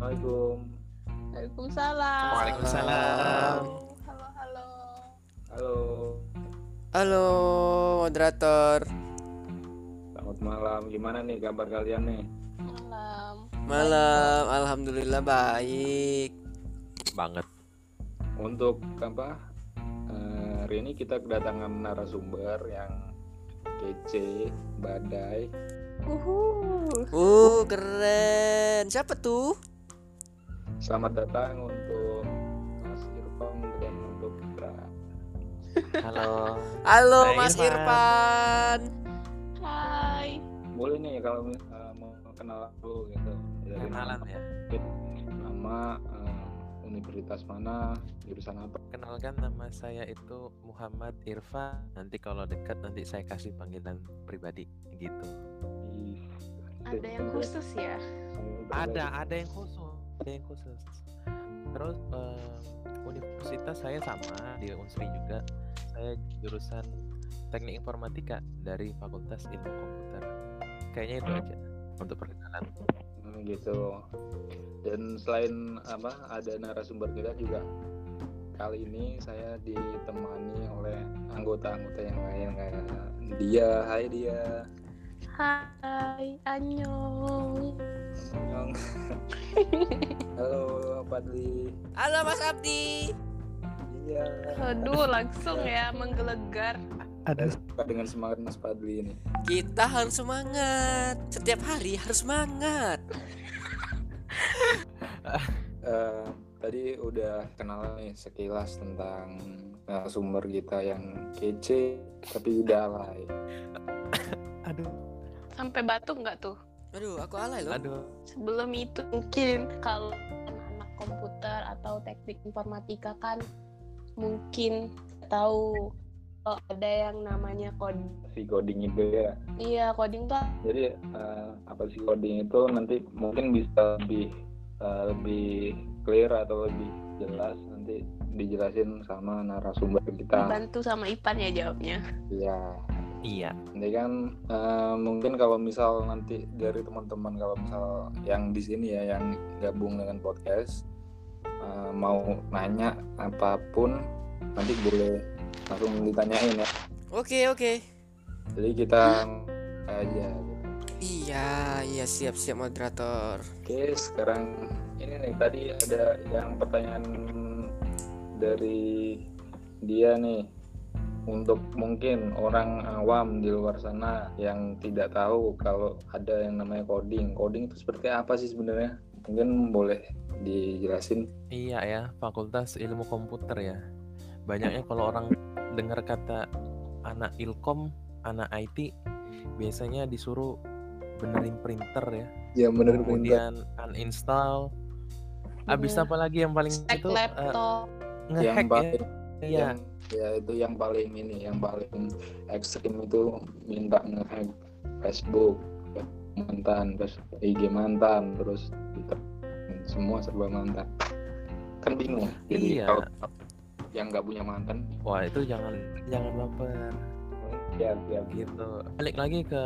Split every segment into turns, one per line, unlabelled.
Assalamualaikum.
Waalaikumsalam.
Waalaikumsalam.
Halo, halo.
Halo.
Halo, moderator.
Selamat malam. Gimana nih kabar kalian nih?
Malam.
Malam, alhamdulillah baik.
banget
Untuk apa? eh, hari ini kita kedatangan narasumber yang kece, badai.
Uhu.
Uh, keren. Siapa tuh?
Selamat datang untuk Mas Irfan dan untuk Putra.
halo
Halo,
Hai,
Mas
Irfan.
Irfan.
Hai.
Boleh nih kalau eh, mau kenal dulu gitu. Dari
kenalan
nama,
ya
Nama eh, universitas mana, jurusan apa?
kenalkan nama saya itu Muhammad Irfan nanti kalau dekat nanti saya kasih panggilan pribadi gitu
Ada yang khusus ya?
ada ada yang khusus ada yang khusus. Terus eh, universitas saya sama di Unsri juga. Saya jurusan teknik informatika dari Fakultas Ilmu Komputer. Kayaknya itu aja untuk perkenalan.
Hmm, gitu. Dan selain apa ada narasumber kita juga. Kali ini saya ditemani oleh anggota-anggota yang lain kayak dia. Hai dia
Hai, Anyong.
Nyong. halo Padli
Halo, Mas Abdi.
iya
Aduh, langsung ya menggelegar.
ada
suka dengan semangat Mas Padli ini
Kita harus semangat. Setiap hari harus semangat.
Eh, tadi udah kenalan nih sekilas tentang narasumber kita yang kece tapi udah alay
aduh
Sampai batuk nggak tuh?
Aduh, aku alay loh.
aduh
Sebelum itu mungkin kalau anak komputer atau teknik informatika kan mungkin tahu kalau ada yang namanya coding.
si coding itu ya
Iya, coding tuh
jadi eh, apa sih coding itu nanti mungkin bisa lebih eh, lebih clear atau lebih jelas nanti dijelasin sama narasumber kita
dibantu sama Ipan ya jawabnya.
ya
iya
nanti kan eh, mungkin kalau misal nanti dari teman-teman kalau misal yang di sini ya yang gabung dengan podcast eh, mau nanya apa pun nanti boleh langsung ditanyain ya
Oke, oke.
jadi kita aja gitu.
Iya, iya siap-siap moderator.
Oke, sekarang ini nih tadi ada yang pertanyaan dari dia nih untuk mungkin orang awam di luar sana yang tidak tahu kalau ada yang namanya coding. Coding itu seperti apa sih sebenarnya? Mungkin boleh dijelasin.
Iya ya, Fakultas Ilmu Komputer ya. Banyaknya kalau orang dengar kata anak ilkom, anak IT, biasanya disuruh benerin printer ya.
Ya bener
Kemudian uninstall. Abis
Iya.
apa lagi yang paling
Stack
itu eh,
laptop.
yang
ngehack ya?
paling
Iya.
yang ya itu yang paling ini yang paling ekstrim itu minta ngehack Facebook mantan terus IG mantan terus Twitter semua serba mantan kan bingung jadi
Iya.
kalau yang nggak punya mantan
Wah itu jangan jangan baper
ya ya
gitu. Balik lagi ke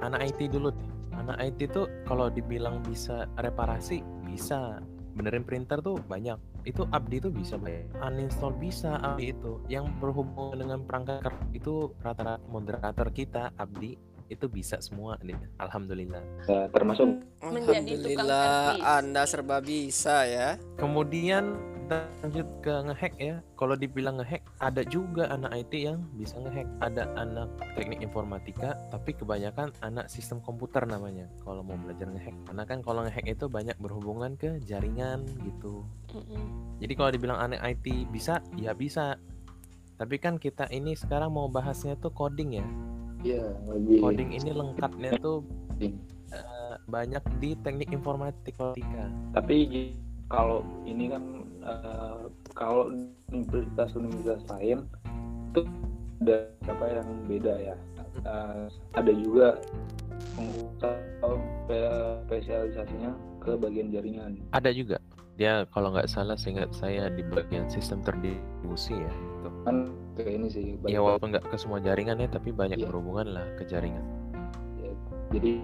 anak IT dulu. Anak IT tuh kalau dibilang bisa reparasi bisa. Benerin printer tuh banyak. Itu Abdi tuh bisa banyak. Uninstall bisa Abdi itu. Yang berhubungan dengan perangkat itu rata-rata moderator kita Abdi itu bisa semua nih. Alhamdulillah.
ya, termasuk
Menjadi tukang
Alhamdulillah. Anda serba bisa ya.
Kemudian kita lanjut ke ngehack ya. Kalau dibilang ngehack, ada juga anak IT yang bisa ngehack. Ada anak teknik informatika, tapi kebanyakan anak sistem komputer namanya. Kalau mau belajar ngehack, karena kan kalau ngehack itu banyak berhubungan ke jaringan gitu.
Mm-mm.
Jadi kalau dibilang anak IT bisa, ya bisa. Tapi kan kita ini sekarang mau bahasnya tuh coding ya.
Ya lebih
Coding ini lengkapnya tuh eh, banyak di teknik informatika.
tapi kalau ini kan eh, kalau universitas-universitas lain itu ada apa yang beda ya Eh, ada juga spesialisasinya ke bagian jaringan
Ada juga. Dia kalau nggak salah seingat saya di bagian sistem terdistribusi ya. Gitu.
kan ke ini sih
Ya walaupun nggak ke semua jaringan ya, tapi banyak
Iya.
berhubungan lah ke jaringan.
jadi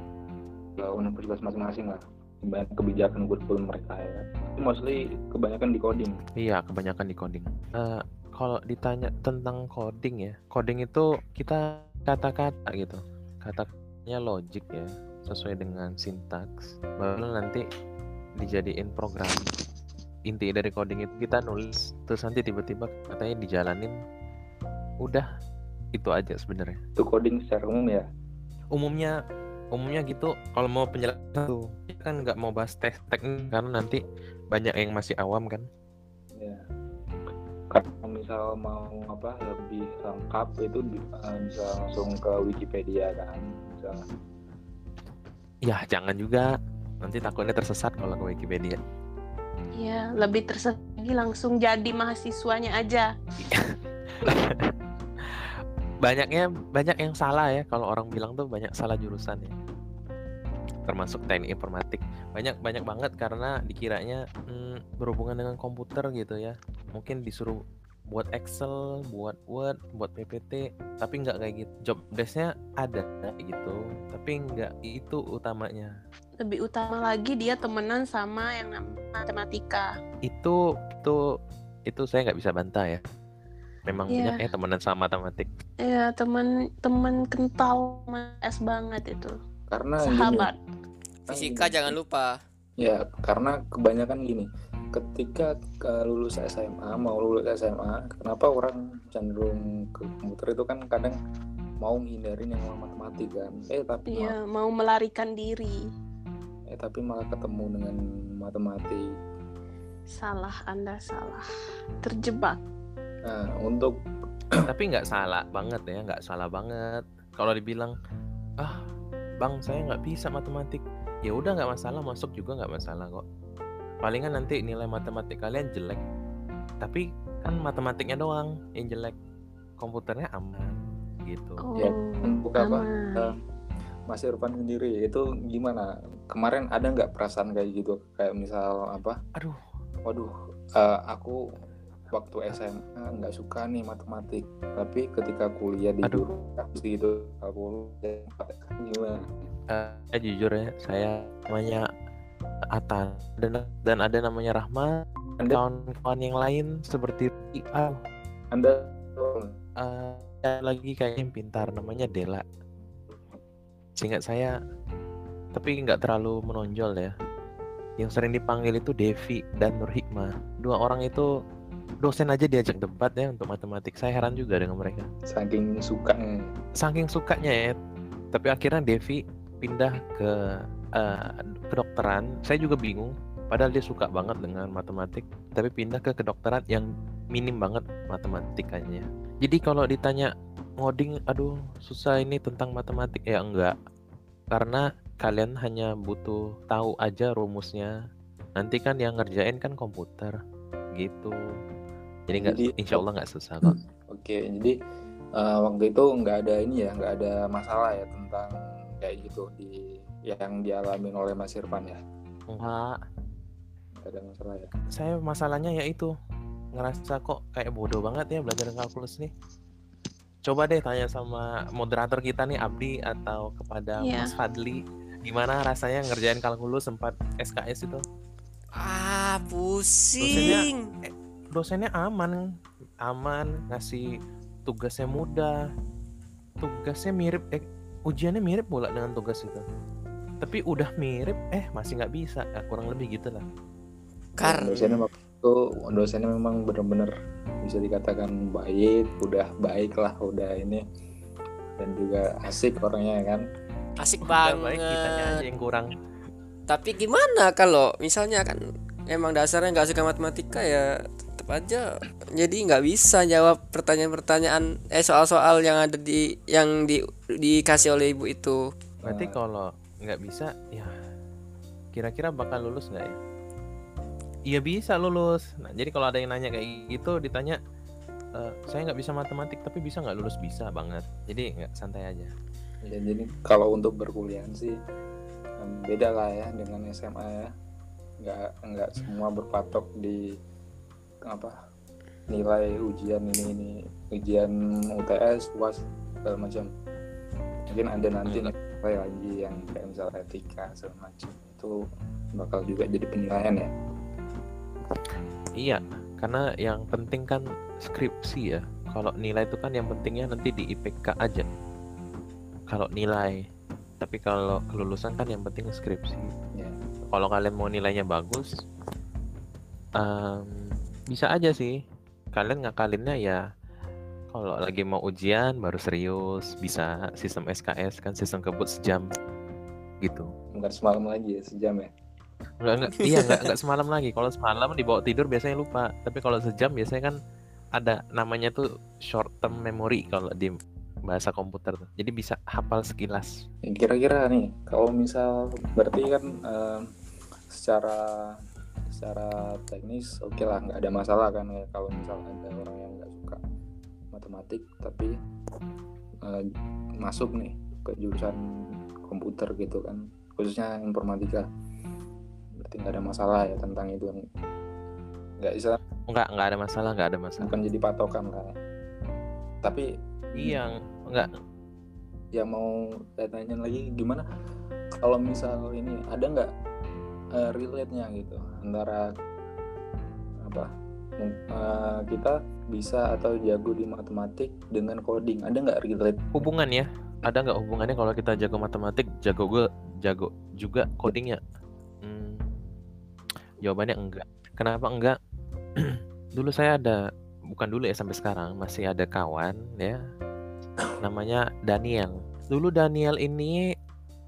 ke universitas masing-masing lah kebanyakan kebijakan kurikulum mereka ya Itu mostly kebanyakan di coding
Iya, kebanyakan di coding. Eh, kalau ditanya tentang coding ya, coding itu kita kata-kata gitu, kata-katanya logik ya, sesuai dengan sintaks. Baru nanti dijadiin program. Inti dari coding itu kita nulis, terus nanti tiba-tiba katanya dijalanin. Udah, itu aja sebenarnya.
itu coding secara umum ya
Umumnya, umumnya gitu. Kalau mau penjelasan tuh, kita kan nggak mau bahas tes teknik karena nanti banyak yang masih awam kan.
ya kalau misal mau apa lebih lengkap itu eh, bisa langsung ke Wikipedia kan bisa
Ya, jangan juga. Nanti takutnya tersesat kalau ke Wikipedia.
ya lebih tersesat lagi langsung jadi mahasiswanya aja
Banyaknya banyak yang salah ya kalau orang bilang tuh banyak salah jurusan ya. Termasuk teknik informatik. Banyak banyak banget karena dikiranya hmm, berhubungan dengan komputer gitu ya. Mungkin disuruh buat Excel, buat Word, buat PPT, tapi nggak kayak gitu. Job desk-nya ada kayak gitu, tapi nggak itu utamanya.
lebih utama lagi dia temenan sama yang matematika
Itu itu itu saya nggak bisa bantah ya. Memang
Iya.
banyak ya temenan sama matematik.
ya temen temen kental es banget itu
karena gini,
sahabat
Fisika jangan lupa.
ya karena kebanyakan gini ketika ke lulus SMA mau lulus SMA kenapa orang cenderung ke komputer itu kan kadang mau menghindarin yang matematik kan eh tapi
Iya, mau melarikan diri.
malah, eh tapi malah ketemu dengan matematik
Salah, Anda salah. Terjebak.
Nah untuk
tapi nggak salah banget ya nggak salah banget. Kalau dibilang ah bang saya nggak bisa matematik. Ya udah nggak masalah masuk juga nggak masalah kok. Palingan nanti nilai matematik kalian jelek tapi kan matematiknya doang yang jelek. Komputernya aman gitu.
Oh,
Ya, untuk apa?
aman.
Eh, Mas Irfan sendiri itu gimana? Kemarin ada nggak perasaan kayak gitu? Kayak misal apa?
Aduh.
Waduh eh, aku waktu SMA nggak suka nih matematik. Tapi ketika kuliah di
Aduh.
jurusan gitu aku gimana.
Eh, saya jujur ya saya namanya Atan. Dan dan ada namanya Rahma
Anda
kawan-kawan yang lain seperti ah
Anda
ada lagi kayak yang pintar namanya Dela. Seingat saya tapi nggak terlalu menonjol ya. Yang sering dipanggil itu Devi dan Nur Hikmah. Dua orang itu dosen aja diajak debat ya untuk matematik. Saya heran juga dengan mereka.
Saking suka
saking sukanya ya. Tapi akhirnya Devi pindah ke eh, kedokteran saya juga bingung. Padahal dia suka banget dengan matematik tapi pindah ke kedokteran yang minim banget matematikanya. Jadi kalau ditanya ngoding aduh susah ini tentang matematik. Ya enggak. Karena kalian hanya butuh tahu aja rumusnya. Nanti kan yang ngerjain kan komputer. Gitu jadi nggak insya Allah nggak susah kok.
Oke jadi eh, waktu itu nggak ada ini ya nggak ada masalah ya tentang kayak gitu di yang dialami oleh Mas Irfan ya?
Enggak.
Nggak ada masalah ya?
Saya masalahnya ya itu ngerasa kok kayak bodoh banget ya belajar kalkulus nih. Coba deh tanya sama moderator kita nih Abdi atau kepada
Iya.
Mas Fadli gimana rasanya ngerjain kalkulus sempat SKS itu?
Ah, pusing.
Dosennya aman. Aman ngasih tugasnya mudah. Tugasnya mirip eh ujiannya mirip pula dengan tugas itu. Tapi udah mirip eh masih nggak bisa Ya, kurang lebih gitu lah.
Karena
dosennya waktu dosennya memang benar-benar bisa dikatakan baik udah baik lah udah ini. Dan juga asik orangnya ya kan?
Asik
Udah
banget.
baik kitanya aja yang kurang.
Tapi gimana kalau misalnya kan emang dasarnya nggak suka matematika ya tetap aja jadi nggak bisa jawab pertanyaan-pertanyaan eh soal-soal yang ada di yang di dikasih oleh ibu itu.
Berarti kalau nggak bisa, ya kira-kira bakal lulus nggak ya? Iya bisa lulus. Nah jadi kalau ada yang nanya kayak gitu, ditanya, "E, saya nggak bisa matematik tapi bisa nggak lulus bisa banget. Jadi nggak santai aja.
ya jadi kalau untuk berkuliah sih beda lah ya dengan SMA ya nggak nggak semua berpatok di apa nilai ujian ini ini ujian UTS UAS segala macam mungkin ada nanti nilai lagi yang kayak misal etika segala macam itu bakal juga jadi penilaian ya
Iya, karena yang penting kan skripsi ya. Kalau nilai itu kan yang pentingnya nanti di IPK aja. Kalau nilai, tapi kalau kelulusan kan yang penting skripsi.
ya
Kalau kalian mau nilainya bagus, em, bisa aja sih. Kalian ngakalinnya ya kalau lagi mau ujian baru serius, bisa sistem SKS kan sistem kebut sejam gitu.
bukan semalam lagi ya sejam ya
Enggak, enggak, iya enggak, enggak semalam lagi. Kalau semalam dibawa tidur biasanya lupa. Tapi kalau sejam biasanya kan ada namanya tuh short term memory kalau di bahasa komputer tuh. Jadi bisa hafal sekilas.
Ya, kira-kira nih kalau misal berarti kan em, secara secara teknis oke lah nggak ada masalah kan ya kalau misal ada orang yang nggak suka matematik tapi eh, masuk nih ke jurusan komputer gitu kan khususnya informatika berarti nggak ada masalah ya tentang itu nggak bisa
Enggak, enggak ada masalah, enggak ada masalah.
bukan jadi patokan lah tapi
Iya, enggak.
yang mau saya tanya lagi gimana kalau misal ini ada nggak eh, relate-nya gitu antara apa eh, kita bisa atau jago di matematik dengan coding ada nggak relate
Hubungan ya. Ada nggak hubungannya kalau kita jago matematik, jago gue jago juga codingnya? Hmm, jawabannya enggak. Kenapa enggak? dulu saya ada bukan dulu ya sampai sekarang masih ada kawan ya namanya Daniel. Dulu Daniel ini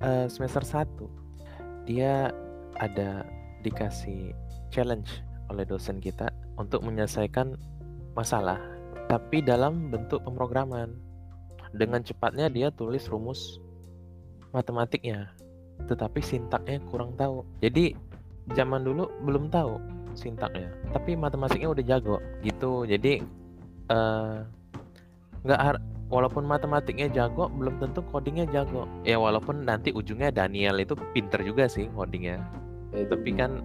eh, semester 1 dia ada dikasih challenge oleh dosen kita untuk menyelesaikan masalah tapi dalam bentuk pemrograman. Dengan cepatnya dia tulis rumus matematiknya, tetapi sintaknya kurang tahu. Jadi zaman dulu belum tahu sintaknya, tapi matematiknya udah jago gitu. Jadi eh, nggak har- walaupun matematiknya jago, belum tentu codingnya jago. Ya walaupun nanti ujungnya Daniel itu pinter juga sih codingnya,
Ya, itu
tapi kan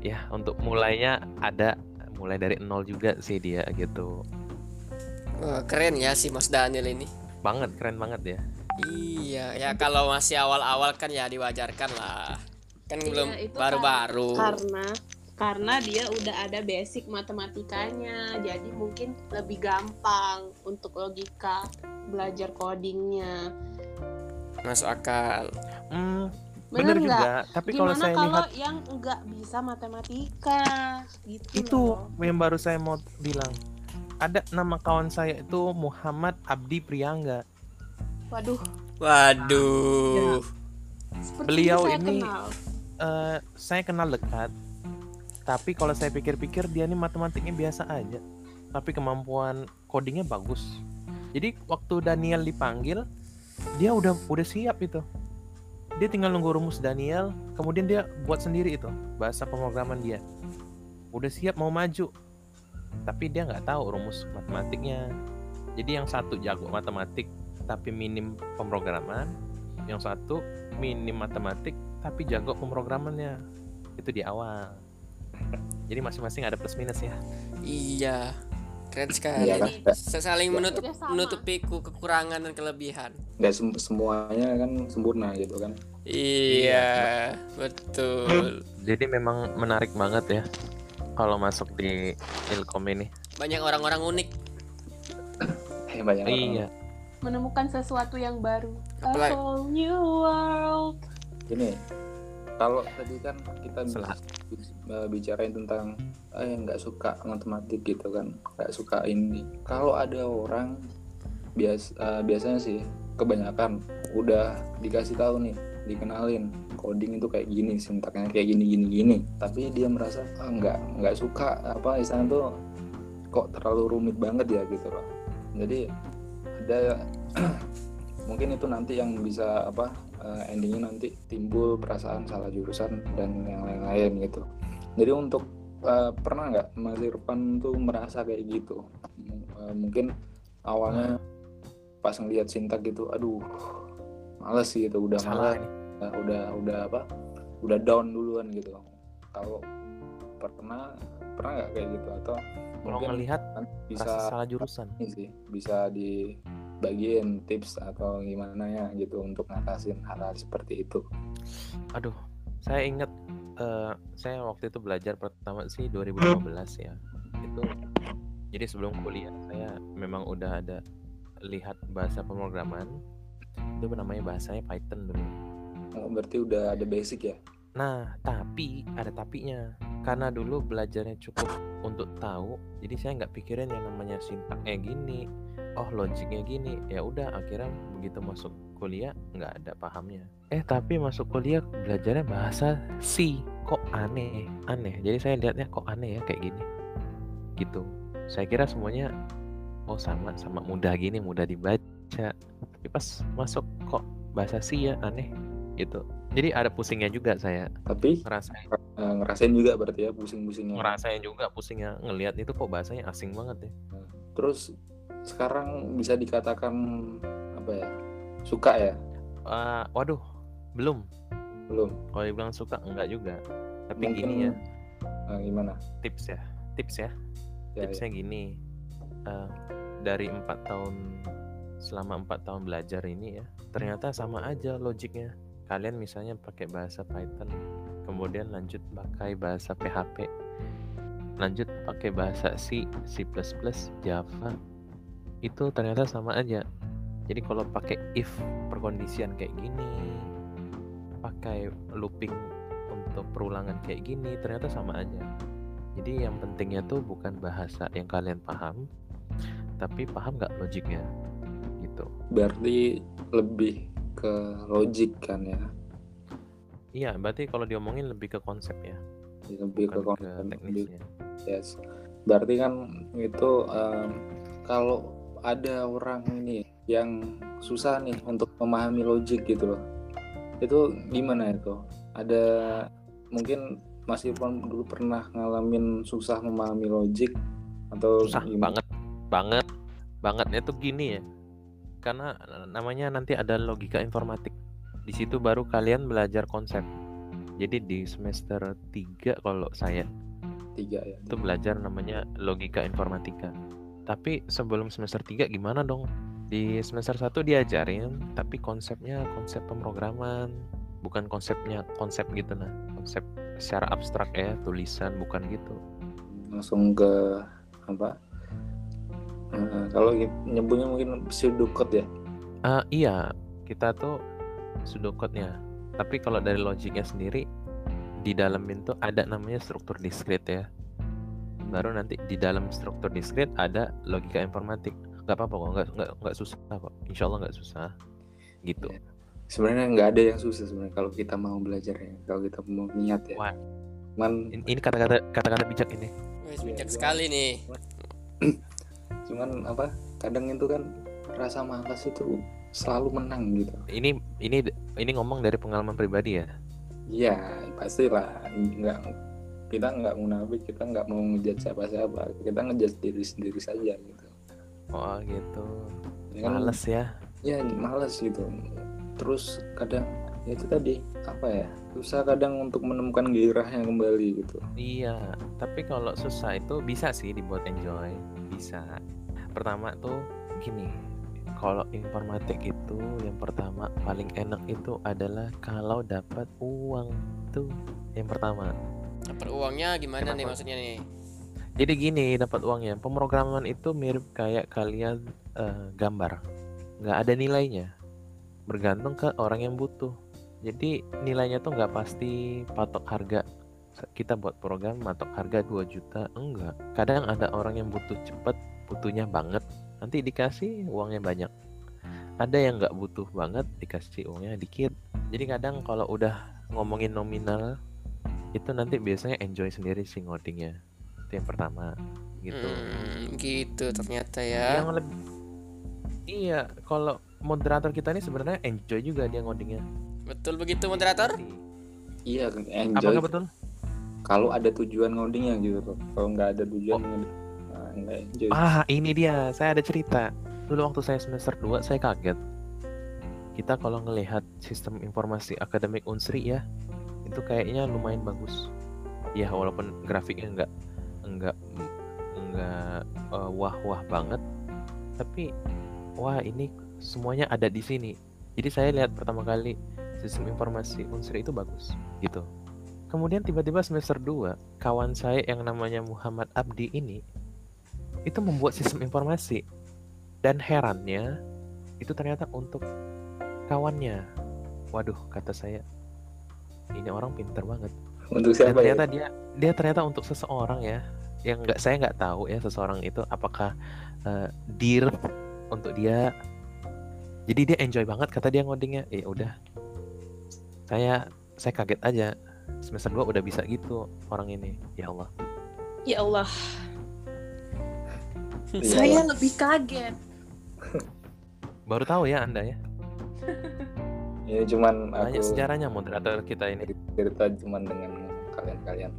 ya untuk mulainya ada mulai dari nol juga sih dia gitu.
Wah, keren ya si Mas Daniel ini
Banget, keren banget ya.
iya ya kalau masih awal-awal kan ya diwajarkan lah kan
Iya,
belum
itu
baru-baru
karena karena dia udah ada basic matematikanya jadi mungkin lebih gampang untuk logika belajar codingnya
masuk akal
Hmm,
bener
juga. Tapi kalau
gimana
saya
kalau
lihat
yang nggak bisa matematika gitu
itu
loh.
yang baru saya mau bilang. Ada nama kawan saya itu Muhammad Abdi Priangga.
waduh
waduh
seperti
Beliau
saya
ini-
kenal.
Eh, saya kenal dekat. Tapi kalau saya pikir-pikir dia ini matematiknya biasa aja. Tapi kemampuan codingnya bagus. Jadi waktu Daniel dipanggil, dia udah udah siap itu. Dia tinggal nunggu rumus Daniel, kemudian dia buat sendiri itu bahasa pemrograman dia. Udah siap mau maju. Tapi dia nggak tahu rumus matematiknya. Jadi yang satu jago matematik tapi minim pemrograman, yang satu minim matematik tapi jago pemrogramannya. Itu di awal. Jadi masing-masing ada plus minus ya.
iya keren sekali
Iya kan?
Sa- saling menutup
Ya, sama.
menutupi ku- kekurangan dan kelebihan
nggak sem- semuanya kan sempurna gitu kan
iya betul
Jadi memang menarik banget ya kalau masuk di Ilkom ini.
banyak orang-orang unik
eh, banyak orang
Iya.
menemukan sesuatu yang baru a
Apalagi-
whole new world
Gini, kalau tadi kan kita
Selah.
Eh, bicarain tentang eh nggak suka matematik gitu kan, nggak suka ini. Kalau ada orang bias eh, biasanya sih kebanyakan udah dikasih tahu nih, dikenalin coding itu kayak gini, sintaknya kayak gini gini gini. Tapi dia merasa ah, nggak nggak suka apa istilahnya tuh kok terlalu rumit banget ya gitu loh. Jadi ada mungkin itu nanti yang bisa apa eh, endingnya nanti timbul perasaan salah jurusan dan yang lain-lain gitu. Jadi untuk eh, pernah nggak Mas Irfan tuh merasa kayak gitu? M- eh, mungkin awalnya pas ngeliat sintak gitu, aduh males sih gitu, udah malas,
ini.
eh, udah udah apa, udah down duluan gitu. Kalau pernah pernah nggak kayak gitu atau
Kalau
mungkin
ngelihat
nanti
bisa salah jurusan.
sih bisa dibagiin tips atau gimana ya gitu untuk ngatasin hal-hal seperti itu.
Aduh, saya ingat eh, saya waktu itu belajar pertama sih 2015 ya itu jadi sebelum kuliah saya memang udah ada lihat bahasa pemrograman itu namanya bahasanya Python dulu
Oh, berarti udah ada basic ya
Nah, tapi ada tapinya. Karena dulu belajarnya cukup untuk tahu, jadi saya nggak pikirin yang namanya sintaknya gini, oh logiknya gini. Ya udah, akhirnya begitu masuk kuliah nggak ada pahamnya. Eh, tapi masuk kuliah belajarnya bahasa C. Kok aneh, aneh. Jadi saya lihatnya kok aneh ya kayak gini. Gitu. Saya kira semuanya oh sama sama mudah gini, mudah dibaca. Tapi pas masuk kok bahasa C ya aneh gitu. Jadi ada pusingnya juga saya
tapi
ngerasain
eh, ngerasain juga berarti ya pusing-pusingnya
ngerasain juga pusingnya ngelihat itu kok bahasanya asing banget ya
terus sekarang bisa dikatakan apa ya? Suka ya?
Ah, waduh belum.
Belum.
Kalau dibilang suka enggak juga. Tapi
Mungkin-
gini ya.
Nah, gimana?
Tips ya tips ya.
Ya,
tipsnya gini eh, dari empat tahun selama empat tahun belajar ini ya ternyata sama aja logiknya. Kalian misalnya pakai bahasa Python kemudian lanjut pakai bahasa PHP lanjut pakai bahasa C C++ Java itu ternyata sama aja jadi kalau pakai if perkondisian kayak gini pakai looping untuk perulangan kayak gini ternyata sama aja jadi yang pentingnya tuh bukan bahasa yang kalian paham, tapi paham nggak logiknya, gitu.
berarti lebih ke logik kan ya
Iya, berarti kalau diomongin lebih ke konsep ya,
lebih ke
bukan ke
konsep lebih
teknisnya.
Yes. Berarti kan itu em, kalau ada orang ini yang susah nih untuk memahami logik gitu loh. Itu gimana itu? Ada mungkin Mas Irfan dulu pernah ngalamin susah memahami logik atau
Susah
gimana?
banget, banget, bangetnya tuh gini ya. Karena namanya nanti ada logika informatik. Di situ baru kalian belajar konsep. Jadi di semester 3 kalau saya
Tiga ya.
itu belajar namanya logika informatika. Tapi sebelum semester 3 gimana dong? Di semester 1 diajarin, tapi konsepnya konsep pemrograman, bukan konsepnya konsep gitu nah. Konsep secara abstrak ya, tulisan bukan gitu.
Langsung ke apa? Eh, kalau nyebutnya mungkin pseudocode ya.
Ah iya, kita tuh pseudocode-nya. Tapi kalau dari logiknya sendiri di dalam itu ada namanya struktur diskrit ya. Baru nanti di dalam struktur diskrit ada logika informatik. Gak apa-apa kok, nggak nggak nggak susah kok. Insya Allah nggak susah. Gitu.
Iya. Sebenarnya nggak ada yang susah sebenarnya kalau kita mau belajar ya. Kalau kita mau niat ya.
Wah.
Cuman
In- Ini kata-kata kata-kata bijak ini.
Wes,
Iya,
bijak
gua-
sekali nih.
cuman apa kadang itu kan rasa malas itu selalu menang gitu
Ini ini ini ngomong dari pengalaman pribadi ya.
iya pastilah nggak kita nggak munafik kita nggak mau ngejat siapa siapa kita ngejat diri sendiri saja gitu
Oh gitu.
ya kan
Males ya.
ya malas gitu terus kadang ya itu tadi apa ya susah kadang untuk menemukan gairahnya kembali gitu
Iya, tapi kalau susah itu bisa sih dibuat enjoy, bisa. Pertama tuh gini, kalau informatik itu yang pertama paling enak itu adalah kalau dapat uang tuh yang pertama.
Dapat uangnya gimana nih
Kenapa?
maksudnya nih?
Jadi gini dapat uangnya, pemrograman itu mirip kayak kalian eh, gambar, nggak ada nilainya, bergantung ke orang yang butuh. Jadi nilainya tuh nggak pasti patok harga. Kita buat program matok harga 2 juta, enggak. Kadang ada orang yang butuh cepet, butuhnya banget, nanti dikasih uangnya banyak. Ada yang nggak butuh banget, dikasih uangnya dikit. Jadi kadang kalau udah ngomongin nominal, itu nanti biasanya enjoy sendiri sih ngodingnya. Itu yang pertama, gitu.
Hmm, gitu ternyata ya.
Yang lebih Iya, kalau moderator kita ini sebenarnya enjoy juga dia ngodingnya.
Betul begitu moderator?
iya enjoy
Apakah betul?
kalau ada tujuan ngodingnya gitu loh kalau nggak ada tujuan nah, nggak enjoy
Ah, ini dia. Saya ada cerita. Dulu waktu saya semester 2 saya kaget. Kita kalau ngelihat sistem informasi akademik Unsri ya, itu kayaknya lumayan bagus. Ya walaupun grafiknya enggak enggak enggak eh, wah-wah banget, tapi wah ini semuanya ada di sini. Jadi saya lihat pertama kali sistem informasi unsri itu bagus gitu kemudian tiba-tiba semester 2 kawan saya yang namanya Muhammad Abdi ini itu membuat sistem informasi dan herannya itu ternyata untuk kawannya waduh kata saya ini orang pinter banget.
Untuk
dan
siapa ya?
ternyata dia dia ternyata untuk seseorang ya. Yang nggak saya nggak tahu ya seseorang itu apakah eh, dear untuk dia. Jadi dia enjoy banget kata dia ngodingnya. Eh udah. Saya saya kaget aja. Semester 2 udah bisa gitu orang ini. Ya Allah.
Ya Allah,
Iya.
saya lebih kaget.
baru tahu ya anda ya
Ini cuman
banyak
aku
sejarahnya moderator kita ini.
cerita cuman dengan kalian-kalian.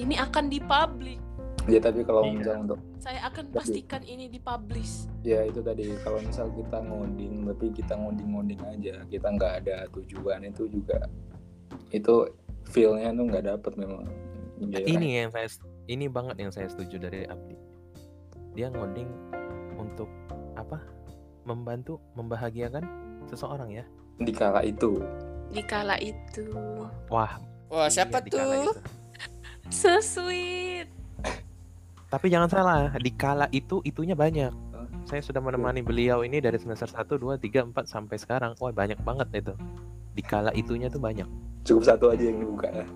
Ini akan dipublish.
Ya tapi kalau
Iya.
misal untuk
Saya akan
Tapi-
pastikan ini dipublish.
ya itu tadi. Kalau misal kita ngoding tapi kita ngoding-ngoding aja. Kita nggak ada tujuan. Itu juga itu feelnya tuh nggak dapet memang. Ya,
ini yang saya ini banget yang saya setuju dari Abdi. Dia ngoding untuk apa? Membantu membahagiakan seseorang ya
di kala itu
Di kala itu.
wah
Wah,
iya,
siapa
di kala
tuh?
itu.
So sweet.
tapi jangan salah di kala itu itunya banyak saya sudah menemani beliau ini dari semester 1, 2, 3, 4 sampai sekarang wah banyak banget itu di kala itunya tuh banyak
cukup satu aja yang dibuka ya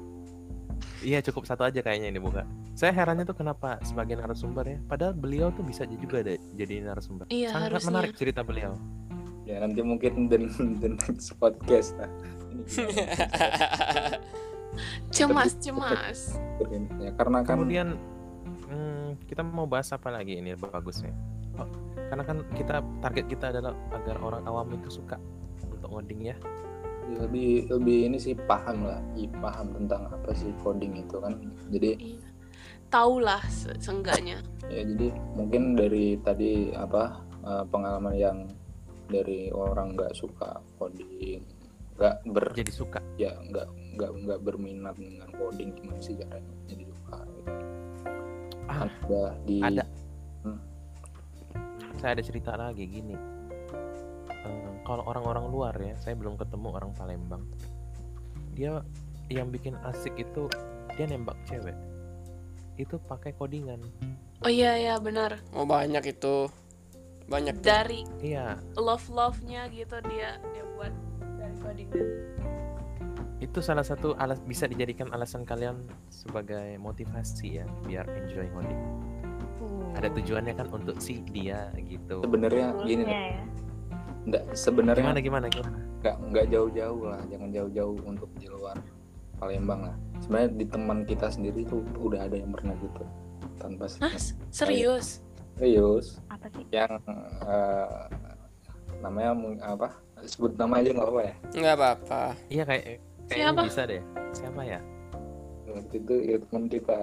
Iya cukup satu aja kayaknya ini buka. Saya herannya tuh kenapa sebagian narasumber ya. Padahal beliau tuh bisa juga deh jadi narasumber.
Iya,
Sangat
harusnya.
menarik cerita beliau.
Ya nanti mungkin the, the next podcast lah?
Cemas, cemas.
Ya karena kan
Kemudian hmm, kita mau bahas apa lagi ini bagusnya? Oh, karena kan kita target kita adalah agar orang awam itu suka untuk ngoding ya.
lebih lebih ini sih paham lah i- paham tentang apa sih coding itu kan jadi
Iya. Taulah se- seenggaknya.
ya jadi mungkin dari tadi apa eh, pengalaman yang dari orang nggak suka coding nggak ber
Jadi suka.
ya nggak nggak nggak berminat dengan coding gimana sih caranya jadi suka gitu.
Ah,
udah di
ada.
Hmm.
Saya ada cerita lagi gini. Eh, kalau orang-orang luar ya, saya belum ketemu orang Palembang. Dia yang bikin asik itu dia nembak cewek. Itu pakai codingan.
Oh iya ya benar.
Oh, banyak itu. Banyak.
Dari
Iya,
love love-nya gitu dia dia buat dari
itu salah satu alas bisa dijadikan alasan kalian sebagai motivasi ya, biar enjoy ngoding. Ada tujuannya kan untuk si dia gitu.
sebenarnya gini
ya.
nggak sebenarnya
Gimana gimana gimana?
nggak nggak jauh-jauh lah jangan jauh-jauh untuk di luar Palembang lah sebenarnya di teman kita sendiri tuh udah ada yang pernah gitu tanpa
Hah? Serius?
Serius
Apa sih?
yang eh, namanya apa sebut nama aja nggak apa ya
Nggak apa-apa.
Iya kayak kayaknya
Siapa?
bisa deh. Siapa ya?
waktu itu ya teman kita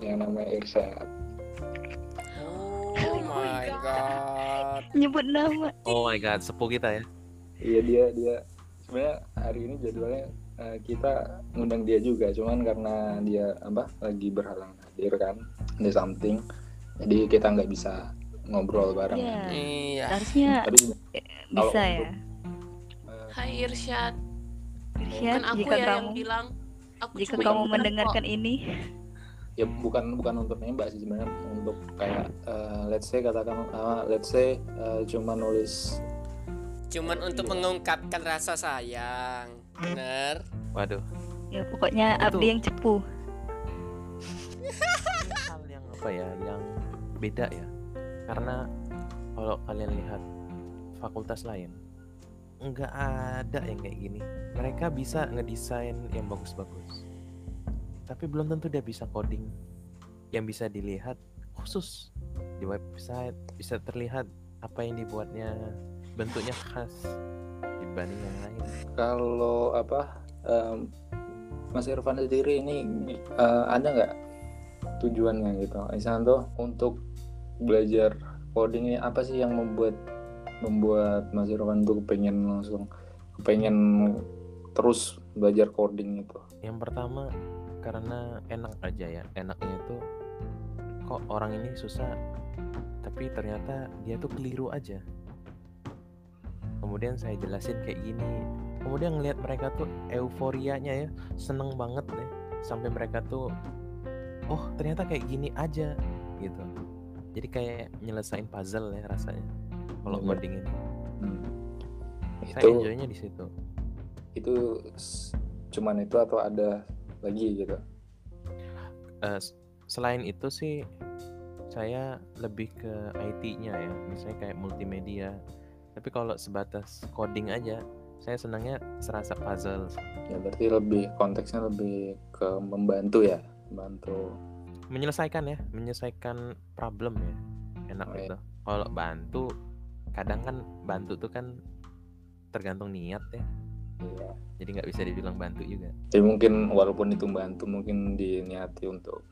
yang namanya Irsyad
Oh my god.
Nyebut nama.
Oh my god, sepuh kita ya.
iya dia dia sebenarnya hari ini jadwalnya eh, kita ngundang dia juga cuman karena dia apa lagi berhalang hadir kan ada something jadi kita nggak bisa ngobrol bareng
Iya.
Iya.
Harusnya
tapi
bisa
kalau
ya.
eh,
Hai Irsyad.
Irsyad,
Kan aku
jika
ya
kamu
yang bilang aku
jika kamu mendengarkan
kok.
ini,
ya bukan bukan untuk nembak sih sebenarnya untuk kayak eh, let's say katakan eh, let's say eh, cuma nulis
Cuman untuk mengungkapkan rasa sayang. Bener.
Waduh.
ya pokoknya Abdi yang cepu.
hal yang apa ya yang beda ya. Karena kalau kalian lihat fakultas lain nggak ada yang kayak gini. Mereka bisa ngedesain yang bagus-bagus tapi belum tentu dia bisa coding. Yang bisa dilihat khusus di website bisa terlihat apa yang dibuatnya bentuknya khas dibanding yang lain.
Kalau apa em, Mas Irfan sendiri ini eh, ada nggak tujuannya gitu? Misalnya tuh untuk belajar coding ini apa sih yang membuat membuat Mas Irfan tuh pengen langsung pengen terus belajar coding itu
Yang pertama karena enak aja ya. Enaknya tuh kok orang ini susah tapi ternyata dia tuh keliru aja. Kemudian saya jelasin kayak gini, kemudian ngelihat mereka tuh euforianya ya seneng banget deh sampai mereka tuh oh ternyata kayak gini aja gitu jadi kayak nyelesain puzzle ya rasanya kalau
Iya.
ngoding ini
Hmm.
saya
Itu
enjoynya di situ
itu cuman itu atau ada lagi gitu.
S- selain itu sih saya lebih ke IT-nya ya misalnya kayak multimedia tapi kalau sebatas coding aja saya senangnya serasa puzzle.
Ya berarti lebih konteksnya lebih ke membantu ya, membantu.
Menyelesaikan ya menyelesaikan problem ya enak
Oh, iya.
itu kalau bantu kadang kan bantu tuh kan tergantung niat ya
Iya.
jadi nggak bisa dibilang bantu juga
Jadi mungkin walaupun itu membantu mungkin diniati untuk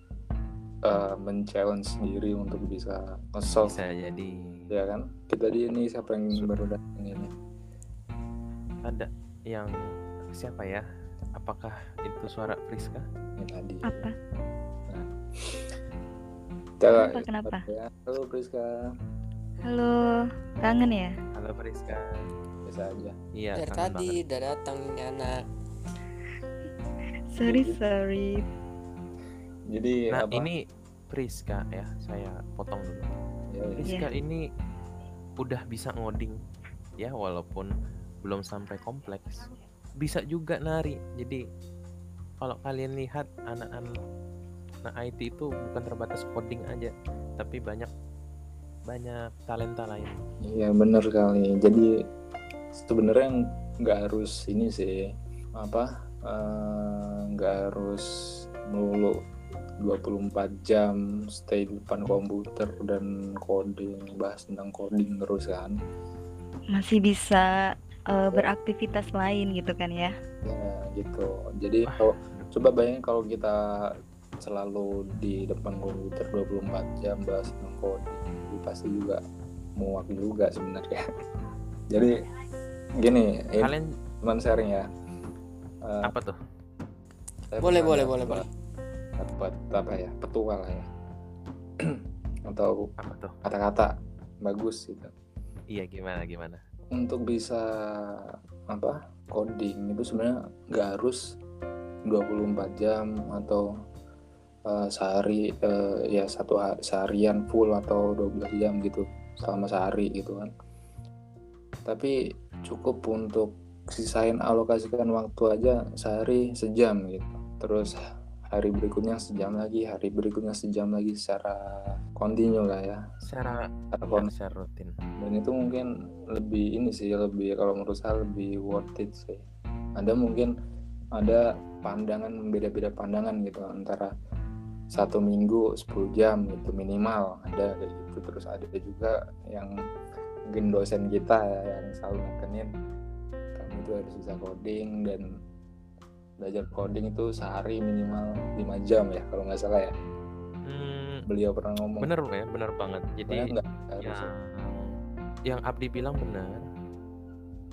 uh, men-challenge diri untuk bisa nge-solve
bisa jadi
ya kan. Kita di ini siapa yang baru datang ini?
ada yang siapa ya apakah itu suara Friska
Ini tadi.
Apa?
Kita
Kenapa, kenapa?
Halo Priska,
Halo, kangen ya?
halo Friska
biasa aja.
iya
Dari tadi
banget.
udah datang ini anak.
Sorry, sorry.
Jadi
nah
apa?
ini Friska ya saya potong dulu
Ya, ya.
Friska ini udah bisa ngoding ya walaupun belum sampai kompleks bisa juga nari jadi kalau kalian lihat anak-anak nah IT itu bukan terbatas coding aja tapi banyak banyak talenta lain
Iya bener kali. Jadi sebenarnya nggak harus ini sih apa eh, nggak harus melulu 24 jam stay di depan komputer dan coding bahas tentang coding terus kan.
Masih bisa eh, beraktivitas lain gitu kan ya?
Ya gitu. Jadi kalau coba bayangin kalau kita selalu di depan komputer 24 jam bahas tentang coding. Pasti juga muak juga sebenarnya. Jadi gini, ini
kalian
teman sharing ya. Eh,
apa tuh?
saya
Boleh, boleh, boleh, boleh.
dapat apa ya? Petua lah ya. Atau
apa tuh?
kata-kata bagus gitu.
Iya gimana gimana?
Untuk bisa apa? Coding itu sebenarnya nggak harus 24 jam atau eh, sehari eh, ya satu hari seharian full atau 12 jam gitu selama sehari gitu kan. Tapi cukup untuk sisain alokasikan waktu aja sehari sejam gitu. Terus hari berikutnya sejam lagi hari berikutnya sejam lagi secara kontinu lah ya.
Secara
secara
ya, secara rutin.
Dan itu mungkin lebih ini sih lebih kalau menurut saya lebih worth it sih. Ada mungkin ada pandangan beda-beda pandangan gitu antara satu minggu 10 jam gitu minimal. Ada kayak gitu. Terus ada juga yang mungkin dosen kita ya yang selalu nekenin kamu itu harus bisa coding dan belajar coding itu sehari minimal 5 jam ya kalau nggak salah ya.
Hmm,
beliau pernah ngomong.
bener ya bener banget. Jadi
Pokoknya nggak harus
yang yang Abdi bilang benar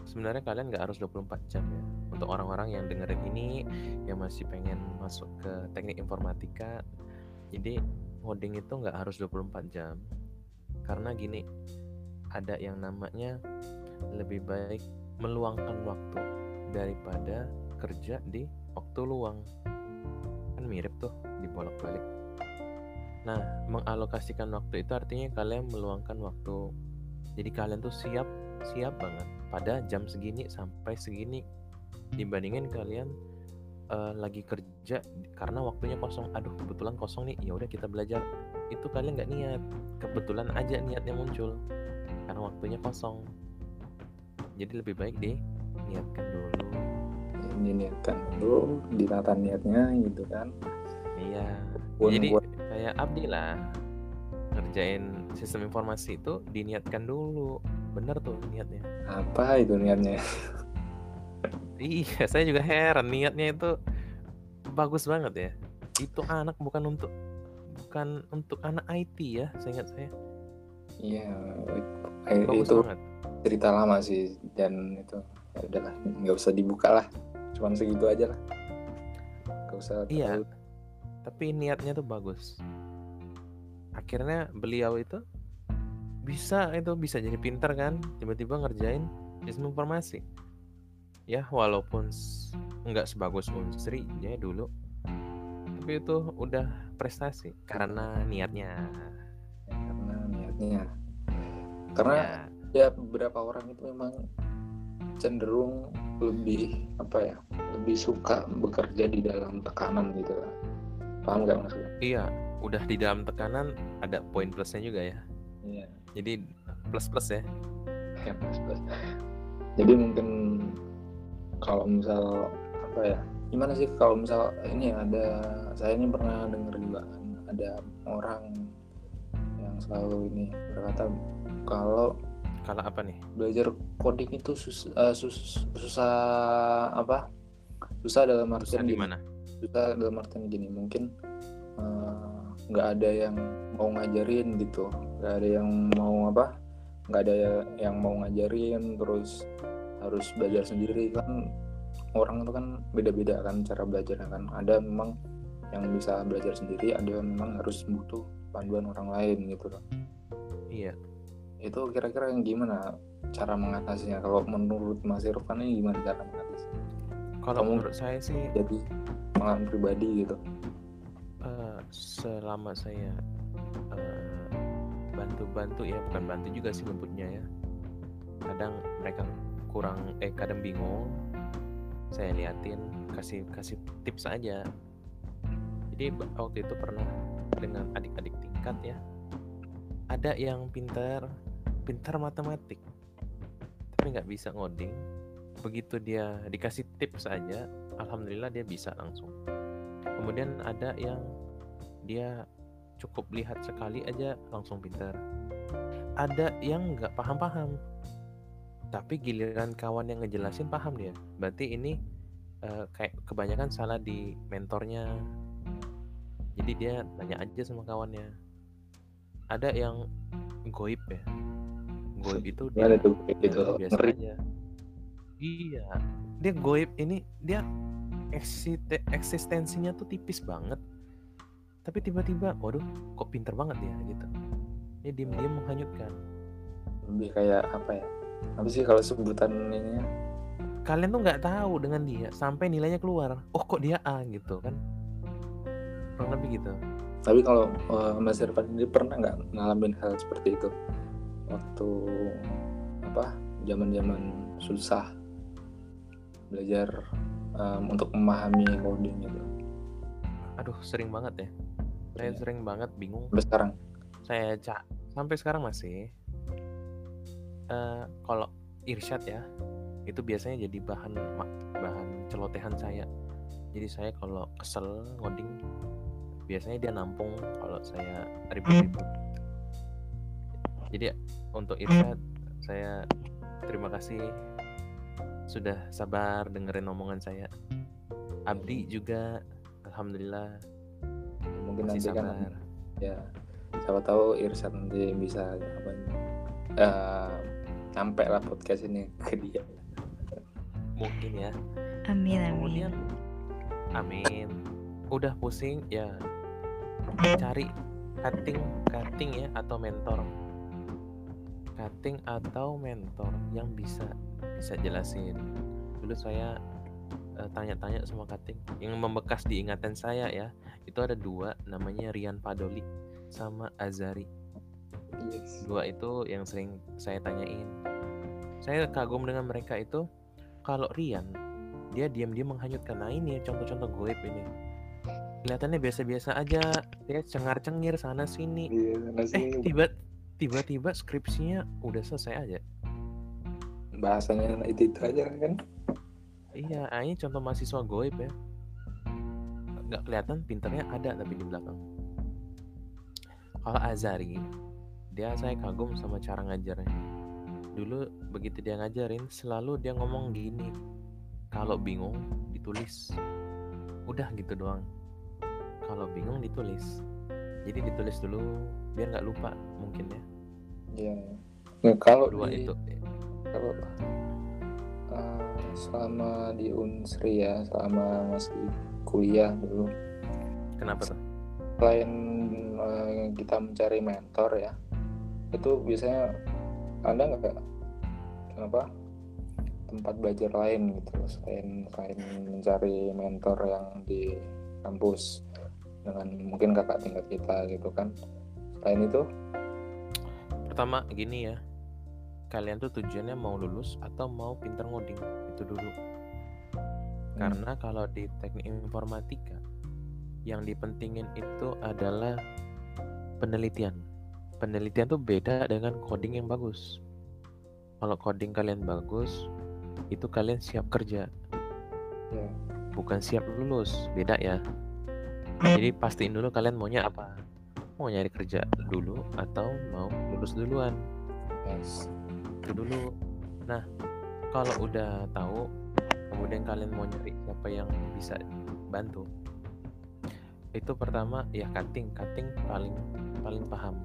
sebenarnya kalian nggak harus 24 jam ya. Untuk orang-orang yang dengerin ini yang masih pengen masuk ke teknik informatika jadi coding itu nggak harus 24 jam. Karena gini ada yang namanya lebih baik meluangkan waktu daripada kerja di waktu luang. Kan mirip tuh dibolak-balik Nah, mengalokasikan waktu itu artinya kalian meluangkan waktu. Jadi kalian tuh siap, siap banget. Pada jam segini sampai segini. Dibandingin kalian eh, lagi kerja karena waktunya kosong. Aduh, kebetulan kosong nih. Ya udah kita belajar. Itu kalian nggak niat. Kebetulan aja niatnya muncul karena waktunya kosong. Jadi lebih baik deh niatkan dulu.
diniatkan dulu ditata niatnya gitu kan
Iya.
Pun
Jadi
buat
kayak Abdi lah ngerjain sistem informasi itu diniatkan dulu bener tuh niatnya
apa itu niatnya
iya saya juga heran niatnya itu bagus banget ya. Itu anak bukan untuk bukan untuk anak IT ya seingat saya.
Iya
bagus
itu
banget.
cerita lama sih dan itu ya udahlah nggak usah dibuka lah. Cuman segitu aja lah. Nggak usah
Iya.
terlalu
tapi niatnya tuh bagus. Akhirnya beliau itu bisa itu bisa jadi pintar kan tiba-tiba ngerjain sistem informasi ya walaupun nggak sebagus Unsri ya dulu tapi itu udah prestasi karena niatnya.
Karena niatnya. Karena
Ya,
ya beberapa orang itu memang cenderung lebih apa ya lebih suka bekerja di dalam tekanan gitu. Paham nggak maksudnya?
Iya udah di dalam tekanan ada poin plusnya juga ya.
Iya.
Jadi plus plus ya.
Ya plus plus jadi mungkin kalau misal apa ya gimana sih kalau misal ini ada saya ini pernah dengar juga kan, ada orang yang selalu ini berkata kalau
kalau apa nih?
belajar coding itu sus- eh, sus- susah apa susah dalam
Susah
artian
di mana?
Susah dalam artian gini mungkin eh, nggak ada yang mau ngajarin gitu. Nggak ada yang mau apa nggak ada yang mau ngajarin terus harus belajar sendiri kan orang itu kan beda-beda kan cara belajarnya kan. Ada memang yang bisa belajar sendiri ada yang memang harus butuh panduan orang lain gitu loh.
Iya.
Itu kira-kira yang gimana cara mengatasinya? Kalau menurut Mas Irfan ini gimana cara mengatasinya?
Kalau
Kamu-
menurut saya sih
jadi pengalaman pribadi gitu.
Eh, selama saya eh, bantu-bantu ya bukan bantu juga sih nyebutnya ya. Kadang mereka kurang eh kadang bingung saya liatin kasih kasih tips aja. Jadi waktu itu pernah dengan adik-adik tingkat ya ada yang pintar pintar matematik tapi nggak bisa ngoding. Begitu dia dikasih tips aja alhamdulillah dia bisa langsung. Kemudian ada yang dia cukup lihat sekali aja langsung pintar. Ada yang nggak paham-paham tapi giliran kawan yang ngejelasin paham dia. Berarti ini eh, kayak kebanyakan salah di mentornya. Jadi dia tanya aja sama kawannya. Ada yang goib ya? Goib itu dia
gitu.
Ya, biasa
ngeri.
aja. Iya, dia goib ini dia eksiste- eksistensinya tuh tipis banget. Tapi tiba-tiba, waduh, kok pinter banget ya? Gitu. Dia diem-diem menghanyutkan.
lebih kayak apa ya apa sih kalau sebutan ini
Kalian tuh nggak tahu dengan dia sampai nilainya keluar. Oh kok dia A gitu kan? Kurang lebih gitu.
tapi kalau eh, Mas Irfan ini pernah nggak ngalamin hal seperti itu waktu apa zaman-zaman susah belajar em, untuk memahami coding gitu
Aduh, sering banget ya. Saya
Sering.
sering banget bingung
sampai sekarang
saya cak sampai sekarang masih Eh kalau irsyad ya itu biasanya jadi bahan bahan celotehan saya. Jadi saya kalau kesel ngoding biasanya dia nampung kalau saya ribut-ribut. Jadi untuk irsyad saya terima kasih sudah sabar dengerin omongan saya. Abdi juga alhamdulillah
mungkin
masih
nanti kan
sabar.
ya siapa tahu Irsyad nanti bisa apa eh sampai lah podcast ini ke dia.
Mungkin ya.
Amin amin.
kemudian amin. Udah pusing ya. Cari cutting cutting ya atau mentor. Cutting atau mentor yang bisa bisa jelasin. Dulu saya eh, tanya-tanya sama cutting. Yang membekas di ingatan saya ya itu ada dua namanya Rian Padoli sama Azari
yes.
dua itu yang sering saya tanyain. Saya kagum dengan mereka itu kalau Rian dia diam-diam menghanyutkan nah ini contoh-contoh goib ini. Kelihatannya biasa-biasa aja dia cengar-cengir sana sini.
Iya, sana
eh tiba tiba-tiba skripsinya udah selesai aja.
Bahasanya itu itu aja kan?
Iya ah, ini contoh mahasiswa goib ya. Nggak kelihatan pinternya ada tapi di belakang. Kalau Azari dia saya kagum sama cara ngajarnya. Dulu begitu dia ngajarin selalu dia ngomong gini kalau bingung ditulis. Udah gitu doang. Kalau bingung ditulis. Jadi ditulis dulu biar nggak lupa mungkin ya.
Iya. Nah, kalau
dua
di,
itu.
Kalau eh, selama di Unsri ya selama masih kuliah dulu.
Kenapa tuh
selain eh, kita mencari mentor ya itu biasanya anda nggak apa tempat belajar lain gitu selain selain mencari mentor yang di kampus dengan mungkin kakak tingkat kita gitu kan? Selain itu?
Pertama gini ya. Kalian tuh tujuannya mau lulus atau mau pinter ngoding? Itu dulu. Karena kalau di teknik informatika yang dipentingin itu adalah penelitian penelitian tuh beda dengan coding yang bagus. Kalau coding kalian bagus itu kalian siap kerja.
Ya.
Bukan siap lulus beda ya. Jadi pastiin dulu kalian maunya apa. Mau nyari kerja dulu atau mau lulus duluan.
Yes.
Itu dulu. Nah kalau udah tahu kemudian kalian mau nyari siapa yang bisa bantu. Itu pertama ya cutting. Cutting paling paling paham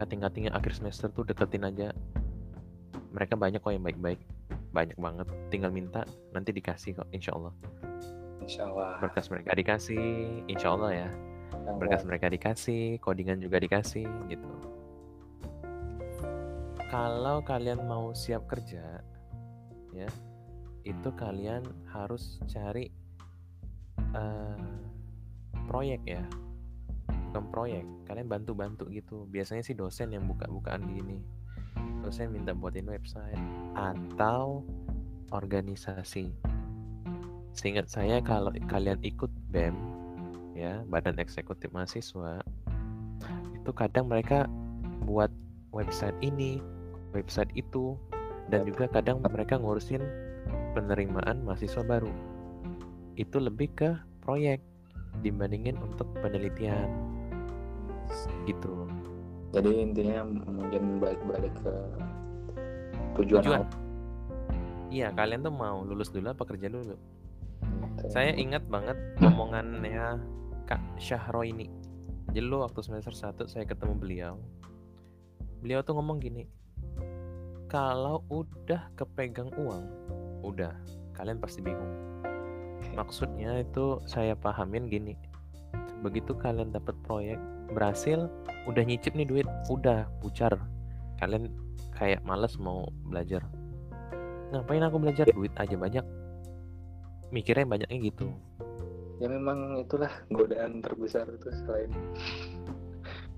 cutting cuttingnya akhir semester tuh deketin aja. Mereka banyak kok yang baik-baik. Banyak banget. Tinggal minta nanti dikasih kok insya Allah
insya Allah
berkas mereka dikasih insya Allah ya berkas mereka dikasih codingan juga dikasih gitu. Kalau kalian mau siap kerja ya itu kalian harus cari eh, proyek ya bukan proyek kalian bantu-bantu gitu. Biasanya sih dosen yang buka-bukaan gini. Dosen minta buatin website atau organisasi. Seingat saya kalau kalian ikut BEM ya Badan Eksekutif Mahasiswa itu kadang mereka buat website ini website itu dan juga kadang mereka ngurusin penerimaan mahasiswa baru. Itu lebih ke proyek dibandingin untuk penelitian gitu.
Jadi intinya mungkin balik-balik ke tujuan,
tujuan. iya kalian tuh mau lulus dulu apa kerja dulu?
Gitu.
saya ingat banget omongannya Kak Syahro ini jadi dulu waktu semester 1 saya ketemu beliau beliau tuh ngomong gini kalau udah kepegang uang udah. Kalian pasti bingung. Maksudnya itu saya pahamin gini begitu kalian dapat proyek berhasil udah nyicip nih duit udah pucar. Kalian kayak males mau belajar. Ngapain aku belajar? Duit aja banyak. Mikirnya banyaknya gitu.
Ya memang itulah godaan terbesar itu selain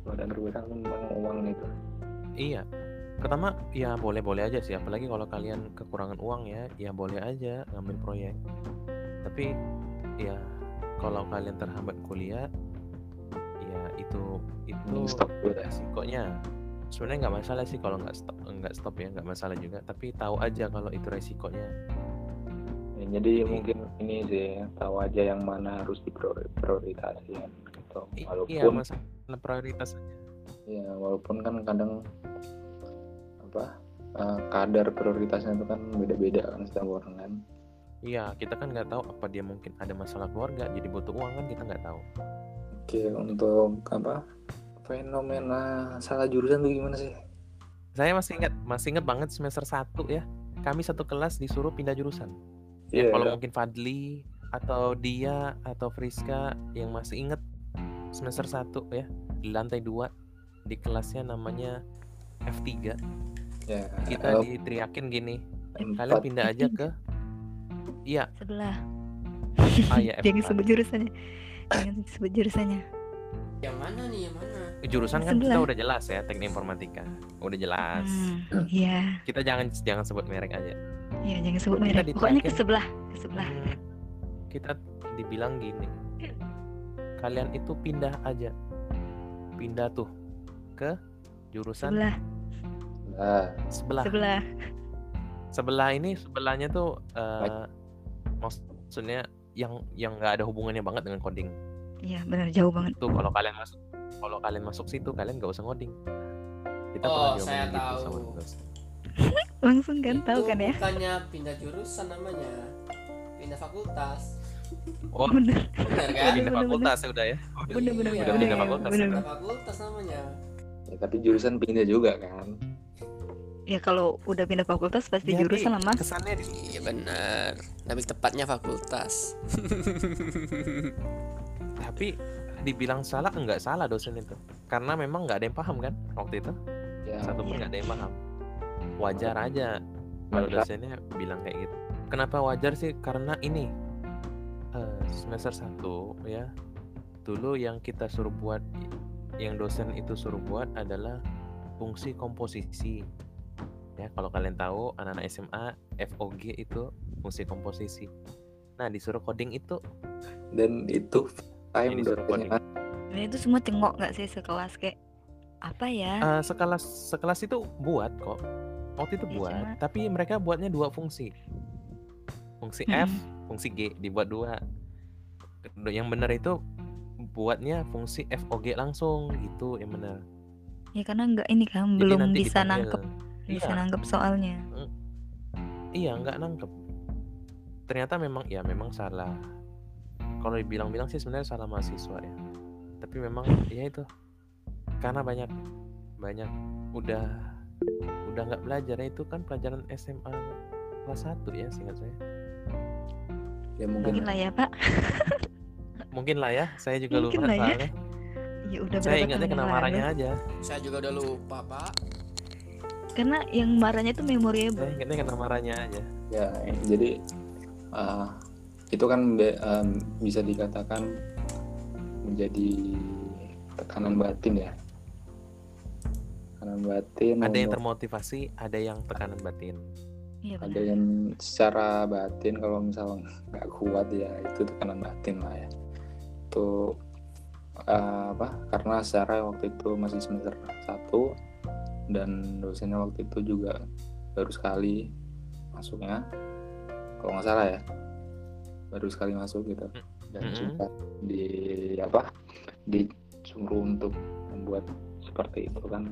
godaan terbesar memang uang itu.
Iya. Pertama ya boleh-boleh aja sih, apalagi kalau kalian kekurangan uang ya, ya boleh aja ngambil proyek. Tapi ya kalau kalian terhambat kuliah, ya itu itu
Mending stop dulu
resikonya. Sebenarnya nggak masalah sih kalau nggak stop nggak stop ya nggak masalah juga. Tapi tahu aja kalau itu resikonya.
Ya, jadi mungkin ini sih tahu aja yang mana harus diprioritaskan gitu
I-
walaupun
Iya masalah prioritas
ya walaupun kan kadang apa eh, kadar prioritasnya itu kan beda-beda kan setiap orang kan
Iya kita kan nggak tahu apa dia mungkin ada masalah keluarga jadi butuh uang kan kita nggak tahu.
Oke untuk apa fenomena salah jurusan tuh gimana sih?
Saya masih ingat masih ingat banget semester 1 ya. Kami satu kelas disuruh pindah jurusan.
Iya,
kalau mungkin Fadli atau dia atau Friska yang masih inget semester 1 ya di lantai 2 di kelasnya namanya F3
ya
kita
eh,
diteriakin gini kalian pindah aja ke iya.
Sebelah.
Ah ya
jangan
F4
sebut jurusannya jangan sebut jurusannya.
Yang mana nih, yang mana?
jurusan kan kita
Sebelah.
udah jelas ya teknik informatika. Udah jelas.
Hmm, iya.
Kita jangan jangan sebut merek aja.
Iya jangan sebut
Kita
merek. Pokoknya ke sebelah ke sebelah
Hmm, kita dibilang gini. Kalian itu pindah aja. Pindah tuh ke jurusan
sebelah.
Sebelah.
Sebelah.
Sebelah. Ini sebelahnya tuh eh maksudnya yang yang nggak ada hubungannya banget dengan coding
iya benar jauh banget
tuh kalau kalian masuk kalau kalian masuk situ kalian nggak usah ngoding kita
Oh,
pernah
saya
gitu
tahu.
sama
langsung kan tahu kan ya
bukannya pindah jurusan namanya. Pindah fakultas.
oh
bener
Benar kan?
pindah
bener,
fakultas ya udah ya
bener bener
Iya,
udah
bener
pindah fakultas
bener.
Pindah fakultas namanya.
ya, tapi jurusan pindah juga kan
ya kalau udah pindah fakultas pasti
Jadi,
jurusan lah mas.
kesannya di
Iya benar. Lebih tepatnya fakultas.
tapi dibilang salah enggak salah dosen itu. Karena memang nggak ada yang paham kan waktu itu.
Ya.
Satu pun
Iya.
nggak ada yang paham. Wajar aja kalau dosennya bilang kayak gitu. Kenapa wajar sih? Karena ini eh, semester 1 ya. Dulu yang kita suruh buat yang dosen itu suruh buat adalah fungsi komposisi ya kalau kalian tahu anak-anak SMA FOG itu fungsi komposisi. Nah disuruh coding itu.
Dan itu time
Ini suruh
dosennya
Dan itu semua cengok nggak sih sekelas kayak apa ya?
eh, sekelas sekelas itu buat kok. Waktu itu
Ya,
buat
cuma-
tapi mereka buatnya dua fungsi. Fungsi
Mm-mm.
F fungsi G dibuat dua. Yang benar itu buatnya fungsi FOG langsung gitu yang benar.
Ya karena nggak ini kan
Jadi
belum bisa
dipanggil.
nangkep bisa
Iya.
nangkep soalnya.
iya nggak nangkep ternyata memang ya memang salah kalau dibilang-bilang sih sebenarnya salah mahasiswa ya tapi memang ya itu karena banyak banyak udah udah nggak belajar ya itu kan pelajaran SMA kelas 1 ya singkat saya
ya
Mungkin
mungkin
lah ya Pak.
mungkin lah ya saya juga
Mungkin
lupa
lah ya. Ya udah
saya ingatnya kena marahnya aja
Saya juga udah lupa, Pak.
Karena yang marahnya itu memorable.
saya ingatnya kena marahnya aja.
Ya jadi uh, itu kan be- um, bisa dikatakan menjadi tekanan batin ya. Tekanan batin
ada yang termotivasi ada yang tekanan batin.
Iya
ada yang secara batin kalau misal nggak kuat ya itu tekanan batin lah ya. Itu uh, apa karena secara waktu itu masih semester satu dan dosennya waktu itu juga baru sekali masuknya. Kalau nggak salah ya. Baru sekali masuk gitu. Dan
Mm-mm.
juga di apa disuruh untuk membuat seperti itu kan.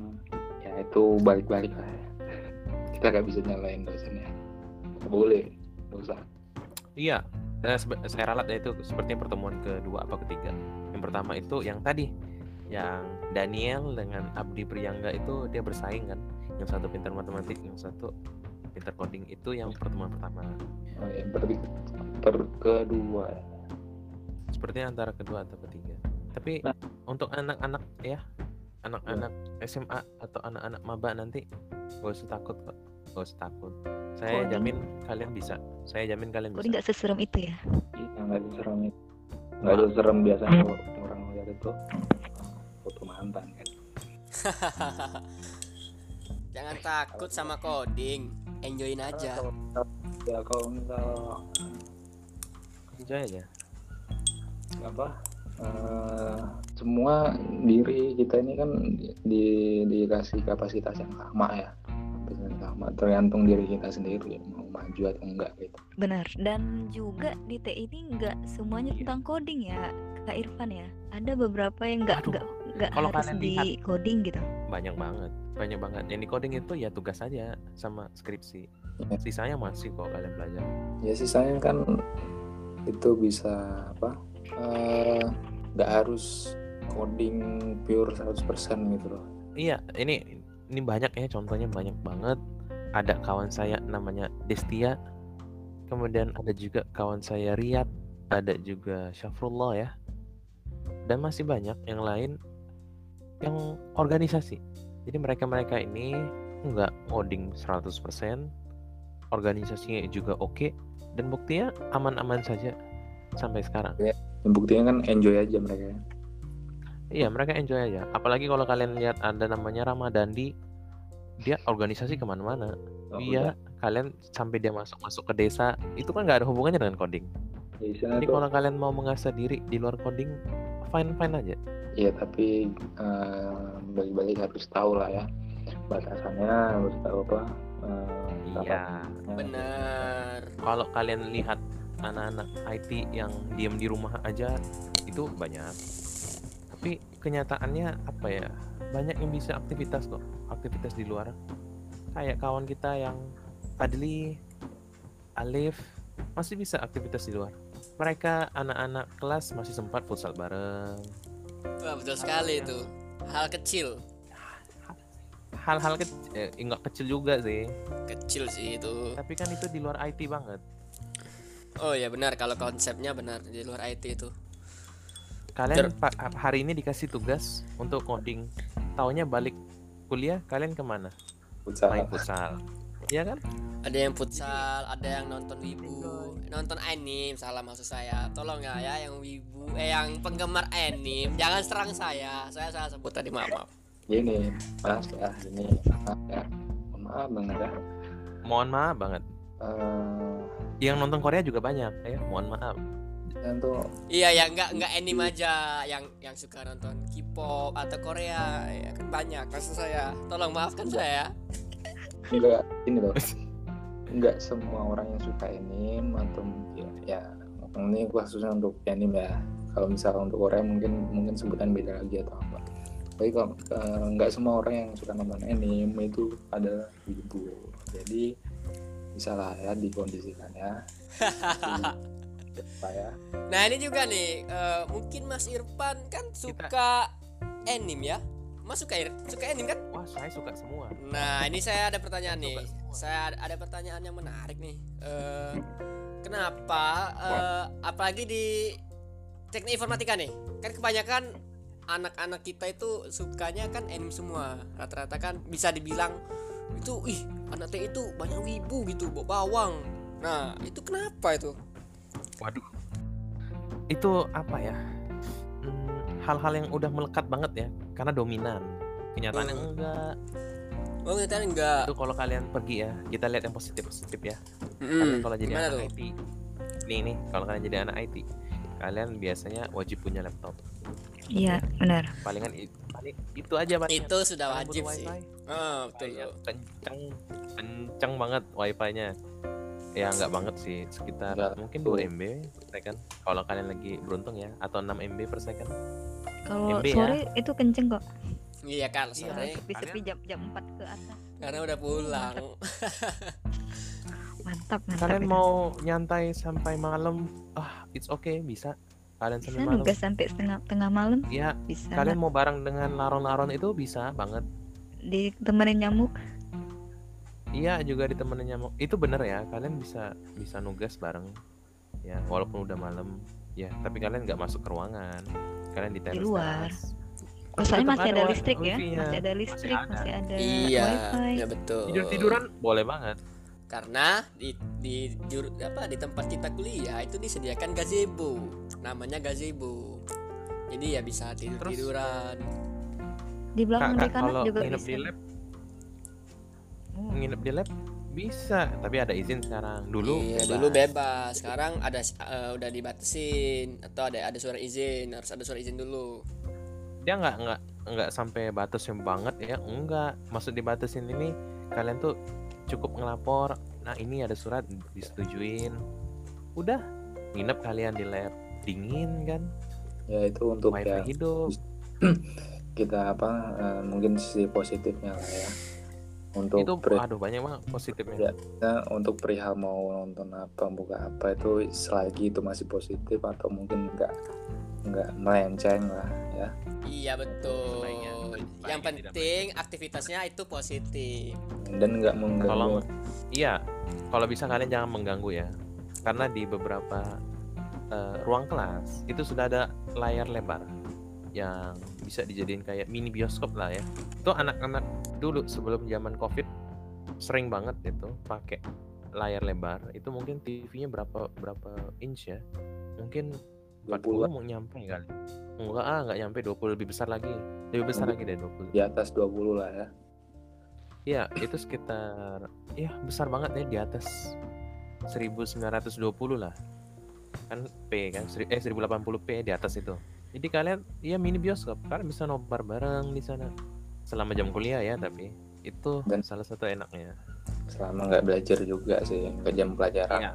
Ya itu balik-balik lah ya. kita nggak bisa nyalain dosennya. Boleh. Nggak usah.
Iya, saya, sebe- saya ralat ya itu. Seperti pertemuan kedua apa ketiga. Yang pertama itu yang tadi, yang Daniel dengan Abdi Priyangga itu dia bersaing kan. Yang satu pintar matematik, yang satu pintar coding itu yang pertemuan pertama.
oh, ya, berarti per kedua ya.
Sepertinya antara kedua atau ketiga. Tapi
Nah.
untuk anak-anak ya, anak-anak SMA atau anak-anak maba nanti gak usah takut kok, gak usah takut. Saya
Coding.
jamin kalian bisa. Saya jamin kalian bisa.
nggak seserem itu ya?
Iya, nggak serem itu nggak ada serem biasanya kalau orang lihat itu mantan kan
Jangan takut sama coding. Enjoyin aja.
Kalau misal- ya kalau misal
Enjoy aja.
apa eh, semua diri kita ini kan di, dikasih kapasitas yang sama ya sama tergantung diri kita sendiri mau maju atau enggak gitu
Benar. Dan juga di T ini nggak semuanya tentang coding ya, Kak Irfan ya. Ada beberapa yang nggak
Aduh,
nggak
kalau
harus
kalian
di
lihat.
coding gitu.
banyak banget banyak banget yang di coding itu ya tugas saja sama skripsi
Iya.
sisanya masih kok kalian belajar
ya sisanya kan itu bisa apa eh, nggak harus coding pure 100% gitu loh
iya ini ini banyak ya contohnya banyak banget ada kawan saya namanya Destia kemudian ada juga kawan saya Riyad ada juga Syafrullah ya dan masih banyak yang lain yang organisasi jadi mereka-mereka ini nggak ngoding 100% organisasinya juga oke dan buktinya aman-aman saja sampai sekarang
yang buktinya kan enjoy aja mereka ya
Iya mereka enjoy aja. Apalagi kalau kalian lihat ada namanya Ramadandi, dia organisasi ke mana-mana.
Oh,
Iya, kalian sampai dia masuk masuk ke desa, itu kan nggak ada hubungannya dengan coding.
Ya, istilahnya
Jadi
tuh-
kalau kalian mau mengasah diri di luar coding, fine fine aja.
Iya tapi eh, balik-balik harus tahu lah ya batasannya harus tahu apa. eh,
Iya.
Bener.
Kalau kalian lihat anak-anak IT yang diem di rumah aja, itu banyak. Tapi kenyataannya apa ya? Banyak yang bisa aktivitas kok, aktivitas di luar. Kayak kawan kita yang Fadli, Alif, masih bisa aktivitas di luar. Mereka anak-anak kelas masih sempat futsal bareng.
Wah, betul sekali itu. Hal kecil.
Hal-hal kecil, eh, nggak kecil juga sih.
Kecil sih itu.
Tapi kan itu di luar IT banget.
Oh ya benar kalau konsepnya benar di luar IT itu.
Kalian pa- hari ini dikasih tugas untuk coding. Taunya balik kuliah, kalian ke mana?
Futsal.
Main futsal. Ya kan?
Ada yang futsal ada yang nonton wibu. Nonton anime salah maksud saya. Tolong ya ya yang wibu. Eh yang penggemar anime. Jangan serang saya. Saya salah sebut tadi maaf maaf.
Gini, Mas ya, ini maaf ya. Mohon maaf banget ya.
mohon maaf banget.
Eh,
yang nonton Korea juga banyak ya. Mohon maaf.
Iya ya nggak nggak anime aja. Yang yang suka nonton K-pop atau Korea ya kan banyak. Maksud saya tolong maafkan saya
enggak ini loh. Enggak semua orang yang suka anime atau mungkin ya ini khususnya untuk anime ya. Kalau misalnya untuk Korea mungkin mungkin sebutan beda lagi atau apa. Tapi kalau eh, nggak semua orang yang suka nonton anime itu ada wibu jadi bisa lah ya dikondisikan ya. Apa ya.
Nah ini juga nih eh, mungkin Mas Irfan kan suka anime ya Mas suka suka anime kan
wah saya suka semua
Nah, ini saya ada pertanyaan nih.
Coba semua.
Saya ada- pertanyaan yang menarik nih. Eh, kenapa eh, apalagi di teknik informatika nih? Kan kebanyakan anak-anak kita itu sukanya kan anime semua. Rata-rata kan bisa dibilang itu ih, anak T itu banyak wibu gitu, bawa bawang. Nah, itu kenapa itu?
waduh itu apa ya hal-hal yang udah melekat banget ya karena dominan kenyataannya
Hmm.
enggak
Oh, ternyata enggak.
itu kalau kalian pergi ya kita lihat yang positif positif ya. Kalian kalau jadi
Gimana
anak
tuh?
IT nih nih kalau kalian jadi anak IT kalian biasanya wajib punya laptop
Iya, benar.
palingan i- paling itu aja Pak.
Itu sudah wajib sih. Ah, betul. tuh.
kenceng kenceng banget wifi-nya ya nggak banget sih sekitar
Nggak,
mungkin
tuh.
2 MB per second kalau kalian lagi beruntung ya atau 6 MB per second
Kalau
ya.
sore itu kenceng kok.
Iya kan,
Iya.
sore
Sepi-sepi jam jam 4 ke atas.
karena udah pulang.
Mantap, mantap.
kalian
itu.
mau nyantai sampai malam ah it's okay bisa kalian
bisa
sampai malam
nugas sampai setengah tengah malam
ya
bisa.
kalian mau bareng dengan laron-laron itu bisa banget
ditemenin nyamuk.
Iya juga ditemenin nyamuk. Itu bener ya, kalian bisa bisa nugas bareng. Ya, walaupun udah malam. Ya, tapi kalian nggak masuk ke ruangan. Kalian di teras.
luar.
teras.
Oh, soalnya masih
ada
listrik ya, masih ada listrik,
ada.
masih ada
iya,
wifi.
ya betul.
Tidur tiduran boleh banget.
karena di di jur- apa di tempat kita kuliah itu disediakan gazebo namanya gazebo jadi ya bisa tidur tiduran
Di belakang dekanat juga bisa.
di lab,
Oh,
nginep di lab bisa, tapi ada izin sekarang. Dulu
iya,
bebas.
dulu bebas sekarang ada eh, udah dibatasin atau ada ada surat izin harus ada surat izin dulu
Dia nggak nggak nggak sampai batasnya banget ya, enggak. Maksud dibatasin ini kalian tuh cukup ngelapor. Nah, ini ada surat disetujuin. Udah, nginep kalian di lab dingin kan,
ya itu untuk
wifi
ya
hidup.
kita apa eh, mungkin sisi positifnya lah ya untuk
itu
pri-
aduh banyak banget positifnya.
Ya. Untuk perihal mau nonton apa buka apa itu selagi itu masih positif atau mungkin enggak enggak melenceng lah ya.
Iya betul.
Sebaiknya-
yang
sebaiknya
penting aktivitasnya itu positif.
Dan enggak mengganggu.
Tolong iya kalau bisa kalian jangan mengganggu ya. Karena di beberapa eh, ruang kelas itu sudah ada layar lebar yang bisa dijadiin kayak mini bioskop lah ya. Itu anak-anak dulu sebelum zaman covid sering banget itu pakai layar lebar. Itu mungkin TV-nya berapa berapa inch ya? Mungkin 40
20
mau nyampe kali enggak ah enggak nyampe 20 lebih besar lagi. Lebih besar lagi dari 20
di atas 20 lah ya.
Iya, itu sekitar ya besar banget ya di atas 1920 lah. Kan P kan eh 1080p di atas itu. Jadi kalian ya mini bioskop, kalian bisa nobar bareng di sana. Selama jam kuliah ya, tapi itu
Dan-
salah satu enaknya.
selama nggak belajar juga sih ke jam pelajaran
Iya.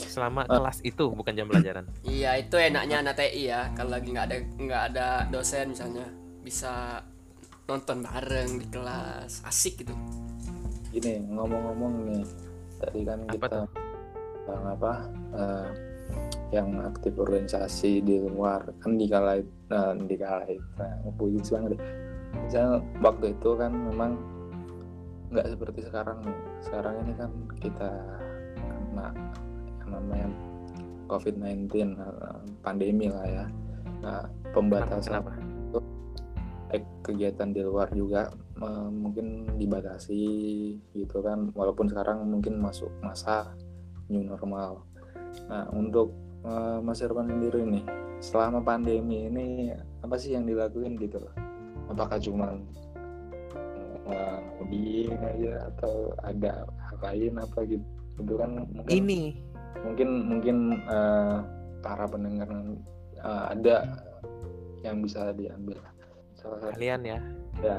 Selama
Ah.
kelas itu bukan jam pelajaran.
iya itu enaknya anak TI ya kalau lagi nggak ada nggak ada dosen misalnya bisa nonton bareng di kelas asik gitu
gini ngomong-ngomong nih tadi kan
Apa
kita
tuh?
apa eh, yang aktif organisasi di luar kan di kala itu nah, di kala itu nah, puji banget deh. misalnya waktu itu kan memang nggak seperti sekarang. Nih sekarang ini kan kita kena yang namanya COVID-19 eh, pandemi lah ya. Nah pembatasan
Kenapa?
eh, kegiatan di luar juga eh, mungkin dibatasi gitu kan. Walaupun sekarang mungkin masuk masa new normal nah untuk eh, Mas Irfan sendiri nih selama pandemi ini apa sih yang dilakuin gitu loh? Apakah cuma hobi aja atau ada hal lain apa gitu? Itu kan mungkin
Ini.
mungkin mungkin eh, para pendengar eh, ada yang bisa diambil. Salah satu
kalian ya.
Ya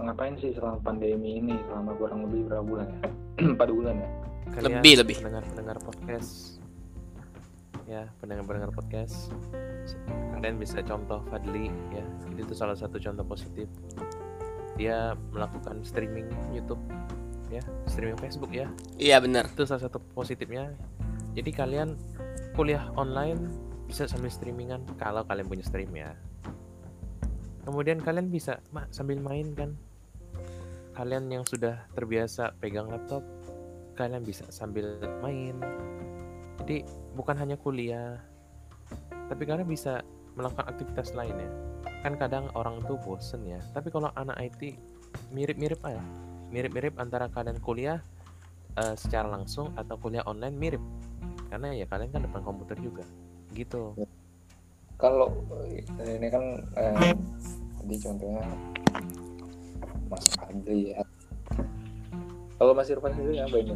ngapain sih selama pandemi ini? Selama kurang lebih berapa bulan ya? Empat bulan ya?
Kalian
Lebih, lebih.
pendengar-pendengar podcast ya pendengar-pendengar podcast. Kalian bisa contoh Fadli ya. Itu tuh salah satu contoh positif. Dia melakukan streaming YouTube ya. Streaming Facebook ya.
Iya benar.
itu salah satu positifnya. Jadi kalian kuliah online bisa sambil streamingan kalau kalian punya stream ya. Kemudian kalian bisa ma- sambil main kan. Kalian yang sudah terbiasa pegang laptop kalian bisa sambil main jadi bukan hanya kuliah tapi kalian bisa melakukan aktivitas lain ya. Kan kadang orang tuh bosen ya. Tapi kalau anak IT mirip-mirip aja. Mirip-mirip antara kalian kuliah eh, secara langsung atau kuliah online mirip. Karena ya kalian kan depan komputer juga. Gitu.
Kalau ini kan eh, tadi contohnya Mas Fadli ya. Kalau Mas Irfan sendiri apa ini?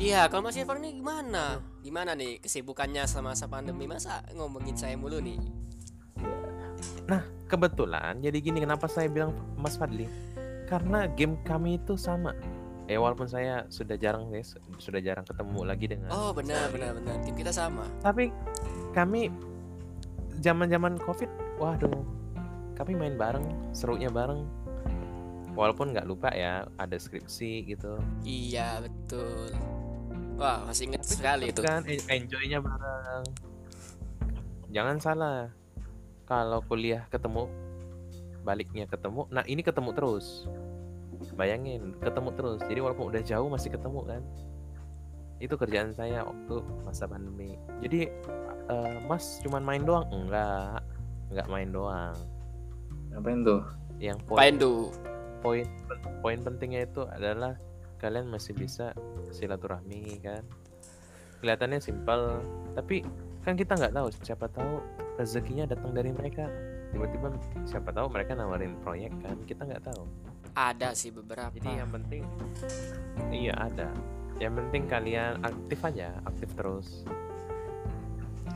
Iya, kalau Mas Irfan ini gimana? Gimana nih kesibukannya selama masa pandemi? Masa ngomongin saya mulu nih?
kebetulan jadi gini kenapa saya bilang Mas Fadli karena game kami itu sama eh walaupun saya sudah jarang guys sudah jarang ketemu lagi dengan
Oh, benar benar benar. Tim kita sama.
tapi kami zaman zaman covid waduh kami main bareng serunya bareng walaupun nggak lupa ya ada skripsi gitu
Iya, betul. Wah, masih inget
Tapi
sekali itu.
kan en- enjoynya bareng. Jangan salah. Kalau kuliah ketemu baliknya ketemu nah ini ketemu terus. Bayangin ketemu terus. Jadi walaupun udah jauh masih ketemu kan? Itu kerjaan saya waktu masa pandemi. Jadi eh, mas cuman main doang? Enggak. Enggak main doang.
Ngapain tuh?
Yang poin
tuh.
poin poin pentingnya itu adalah kalian masih bisa silaturahmi kan? Kelihatannya simpel tapi kan kita nggak tahu siapa tahu rezekinya datang dari mereka. Tiba-tiba siapa tahu mereka nawarin proyek kan? Kita nggak tahu.
Ada sih beberapa.
jadi yang penting iya ada. Yang penting kalian aktif aja aktif terus.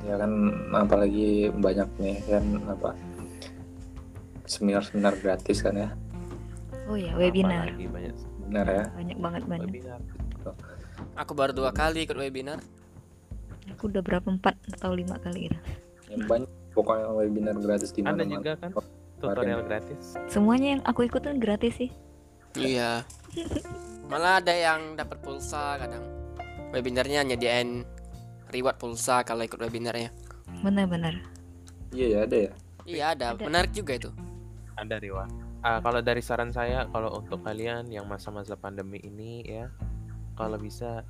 Ya kan apalagi banyak nih kan apa seminar-seminar gratis kan ya.
Oh ya, webinar.
Apalagi banyak
benar ya
Banyak banget banyak.
webinar
Aku baru dua kali ikut webinar.
Aku udah berapa empat atau lima kali gitu.
yang banyak pokoknya webinar gratis di
ada
mana
juga kan tutorial gratis
Semuanya yang aku ikut kan gratis sih.
Iya. Malah ada yang dapat pulsa kadang. Webinarnya nyediain reward pulsa kalau ikut webinarnya.
Benar-benar.
iya ya ada ya
Iya ada.
Ada.
Menarik juga itu.
ada Riwa Ah, kalau dari saran saya kalau untuk kalian yang masa-masa pandemi ini ya kalau bisa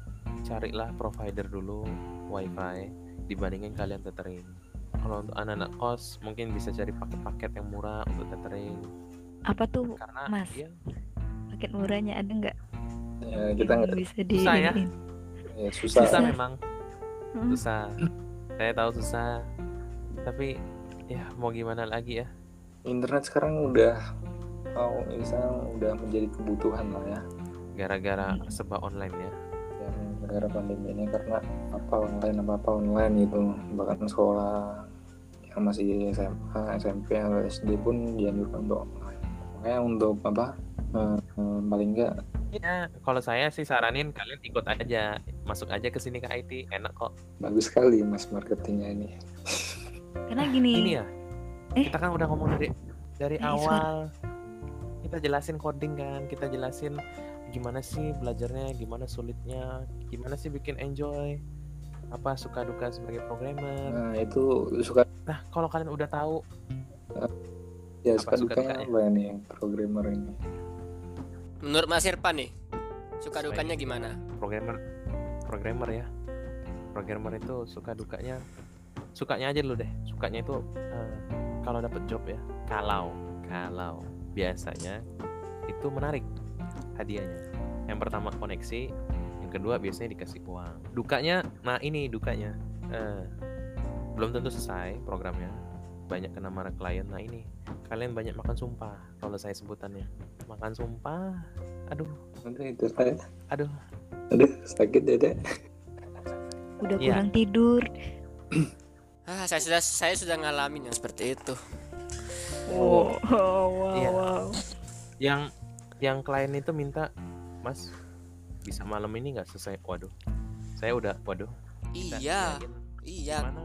carilah provider dulu wifi dibandingin kalian tethering kalau untuk anak-anak kos mungkin bisa cari paket-paket yang murah untuk tethering
Apa tuh
karena
Mas?
ya,
paket murahnya ada nggak?
ya kita nggak
bisa di
Susah ya?
ya, susah,
susah
Susah.
memang
Hmm.
susah saya tahu susah tapi ya mau gimana lagi ya
internet sekarang udah mau misalnya udah menjadi kebutuhan lah ya.
Gara-gara serba online ya?
Ya gara-gara pandemi ini karena apa online apa apa online gitu. Bahkan sekolah yang masih SMA SMP atau SD pun dianjurkan untuk online. Makanya untuk apa eh, eh, paling enggak
ya kalau saya sih saranin kalian ikut aja. Masuk aja ke sini ke IT enak kok.
Bagus sekali mas marketingnya ini.
Karena gini,
ini ya?
Eh.
kita kan udah ngomong dari dari
Eh,
awal kita jelasin coding kan kita jelasin gimana sih belajarnya gimana sulitnya gimana sih bikin enjoy apa suka duka sebagai programmer.
Nah itu suka
nah kalau kalian udah tahu
ya
Apa
suka
suka
dukanya
dukanya?
apa ya nih programmer ini?
Menurut Mas Irfan nih, suka dukanya gimana?
programmer programmer ya. Programmer itu suka dukanya sukanya aja dulu deh. Sukanya itu eh, kalau dapet job ya kalau kalau biasanya itu menarik hadiahnya. Yang pertama koneksi yang kedua biasanya dikasih uang. Dukanya nah ini dukanya. Eh, belum tentu selesai programnya. Banyak kena marah klien nah ini. Kalian banyak makan sumpah kalau saya sebutannya. Makan sumpah? Aduh.
Nanti itu saya
aduh.
Aduh sakit dede
Udah
Iya.
kurang tidur.
ah saya sudah saya sudah ngalamin yang seperti itu
Oh, wow,
Iya.
wow.
yang yang klien itu minta mas bisa malam ini nggak selesai? Waduh. Saya udah waduh.
Iya iya.
Gimana?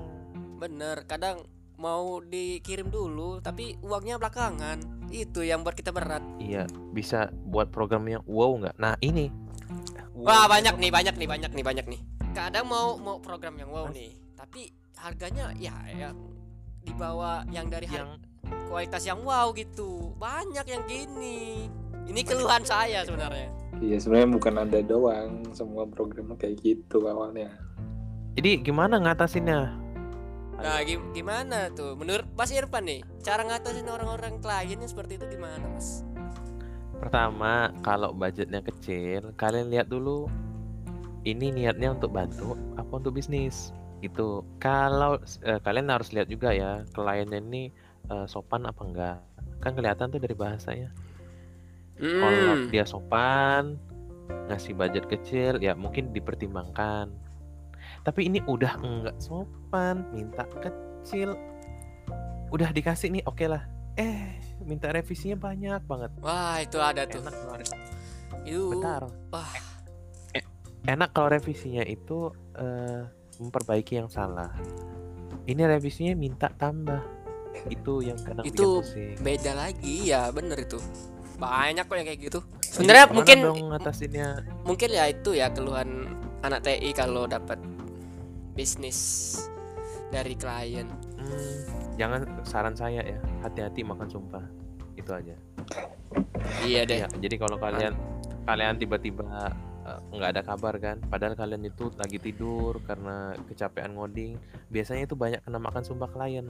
Bener kadang mau dikirim dulu tapi uangnya belakangan. Itu yang buat kita berat.
Iya bisa buat program yang wow nggak? Nah ini.
Wah banyak nih banyak nih banyak nih banyak nih. Kadang mau mau program yang wow
Mas.
nih tapi harganya ya yang di bawah yang dari har-
yang
kualitas yang wow gitu. Banyak yang gini. Ini keluhan saya sebenarnya.
Iya sebenarnya bukan ada doang. Semua programnya kayak gitu awalnya.
Jadi gimana ngatasinnya?
Nah gi- gimana tuh? Menurut Mas Irfan nih cara ngatasin orang-orang kliennya seperti itu gimana Mas?
Pertama kalau budgetnya kecil kalian lihat dulu ini niatnya untuk bantu apa untuk bisnis itu kalau eh, kalian harus lihat juga ya kliennya ini eh, sopan apa enggak? Kan kelihatan tuh dari bahasanya. Kalau
Hmm.
dia sopan ngasih budget kecil ya mungkin dipertimbangkan. Tapi ini udah enggak sopan minta kecil. Udah dikasih nih oke lah. Eh minta revisinya banyak banget.
Wah itu ada tuh.
Enak kalau
itu
bentar.
wah.
E- enak kalau revisinya itu eh, memperbaiki yang salah. Ini revisinya minta tambah itu yang kadang
Itu beda lagi ya bener itu. Banyak kok yang kayak gitu. Sebenarnya mungkin
dong ngatasinnya?
mungkin ya itu ya keluhan anak TI kalau dapat bisnis dari klien.
Hmm, jangan saran saya ya hati-hati makan sumpah. Itu aja.
Iya deh.
Ya jadi kalau kalian kalian tiba-tiba eh, nggak ada kabar kan padahal kalian itu lagi tidur karena kecapean ngoding biasanya itu banyak kena makan sumpah klien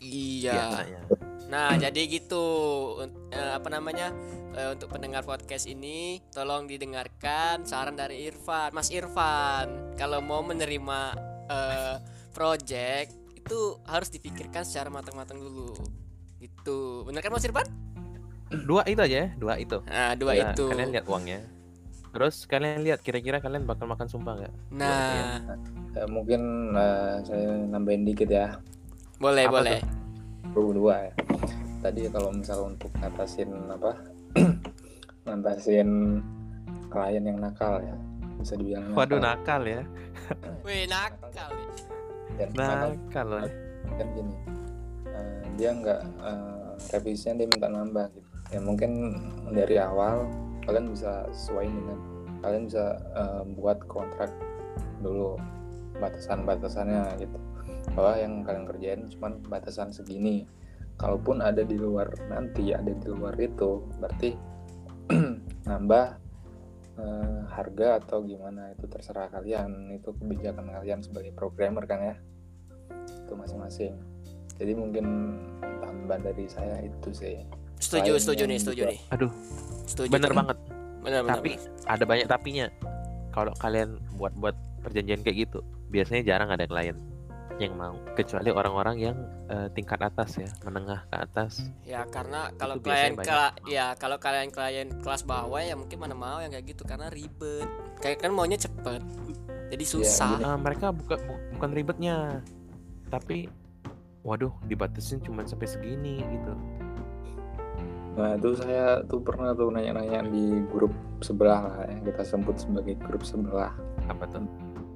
iya.
Biasanya.
Nah jadi gitu. Eh, apa namanya? Eh, untuk pendengar podcast ini tolong didengarkan saran dari Irfan. Mas Irfan kalau mau menerima eh, project itu harus dipikirkan secara matang-matang dulu. Gitu. Bener kan Mas Irfan?
Dua itu aja ya dua itu.
Nah dua
Ya,
itu.
kalian lihat uangnya. Terus kalian lihat kira-kira kalian bakal makan sumpah nggak?
Nah.
Ya, mungkin eh, saya nambahin dikit ya
boleh
Apa
boleh.
berdua ya. Tadi kalau misal untuk ngatasin apa ngatasin klien yang nakal ya bisa dibilang
waduh
nakal.
nakal ya
wih nakal nih.
Dan nakal
nakal loh.
kan gini eh, dia nggak eh, revisinya dia minta nambah gitu. Ya mungkin dari awal kalian bisa sesuai dengan kalian bisa eh, buat kontrak dulu batasan-batasannya gitu bahwa yang kalian kerjain cuman batasan segini. Kalaupun ada di luar nanti ada di luar itu berarti nambah eh, harga atau gimana itu terserah kalian. Itu kebijakan kalian sebagai programmer kan ya. Itu masing-masing. Jadi mungkin tambahan dari saya itu sih.
Setuju
Klien
setuju nih setuju
juga-
nih.
Aduh
setuju
bener banget
bener bener,
tapi
bener.
ada banyak tapinya. Kalau kalian buat buat perjanjian kayak gitu biasanya jarang ada klien yang mau. Kecuali orang-orang yang eh, tingkat atas ya menengah ke atas.
Ya karena kalau
Itu
klien kela- ya kalau kalian klien kelas bawah ya mungkin mana mau yang kayak gitu karena ribet. Kayak kan maunya cepet jadi susah.
Ah, mereka buka, bu- bukan ribetnya tapi waduh dibatasin cuma sampai segini gitu.
Nah itu saya tuh pernah tuh nanya-nanya di grup sebelah lah yang kita sebut sebagai grup sebelah.
Apa tuh?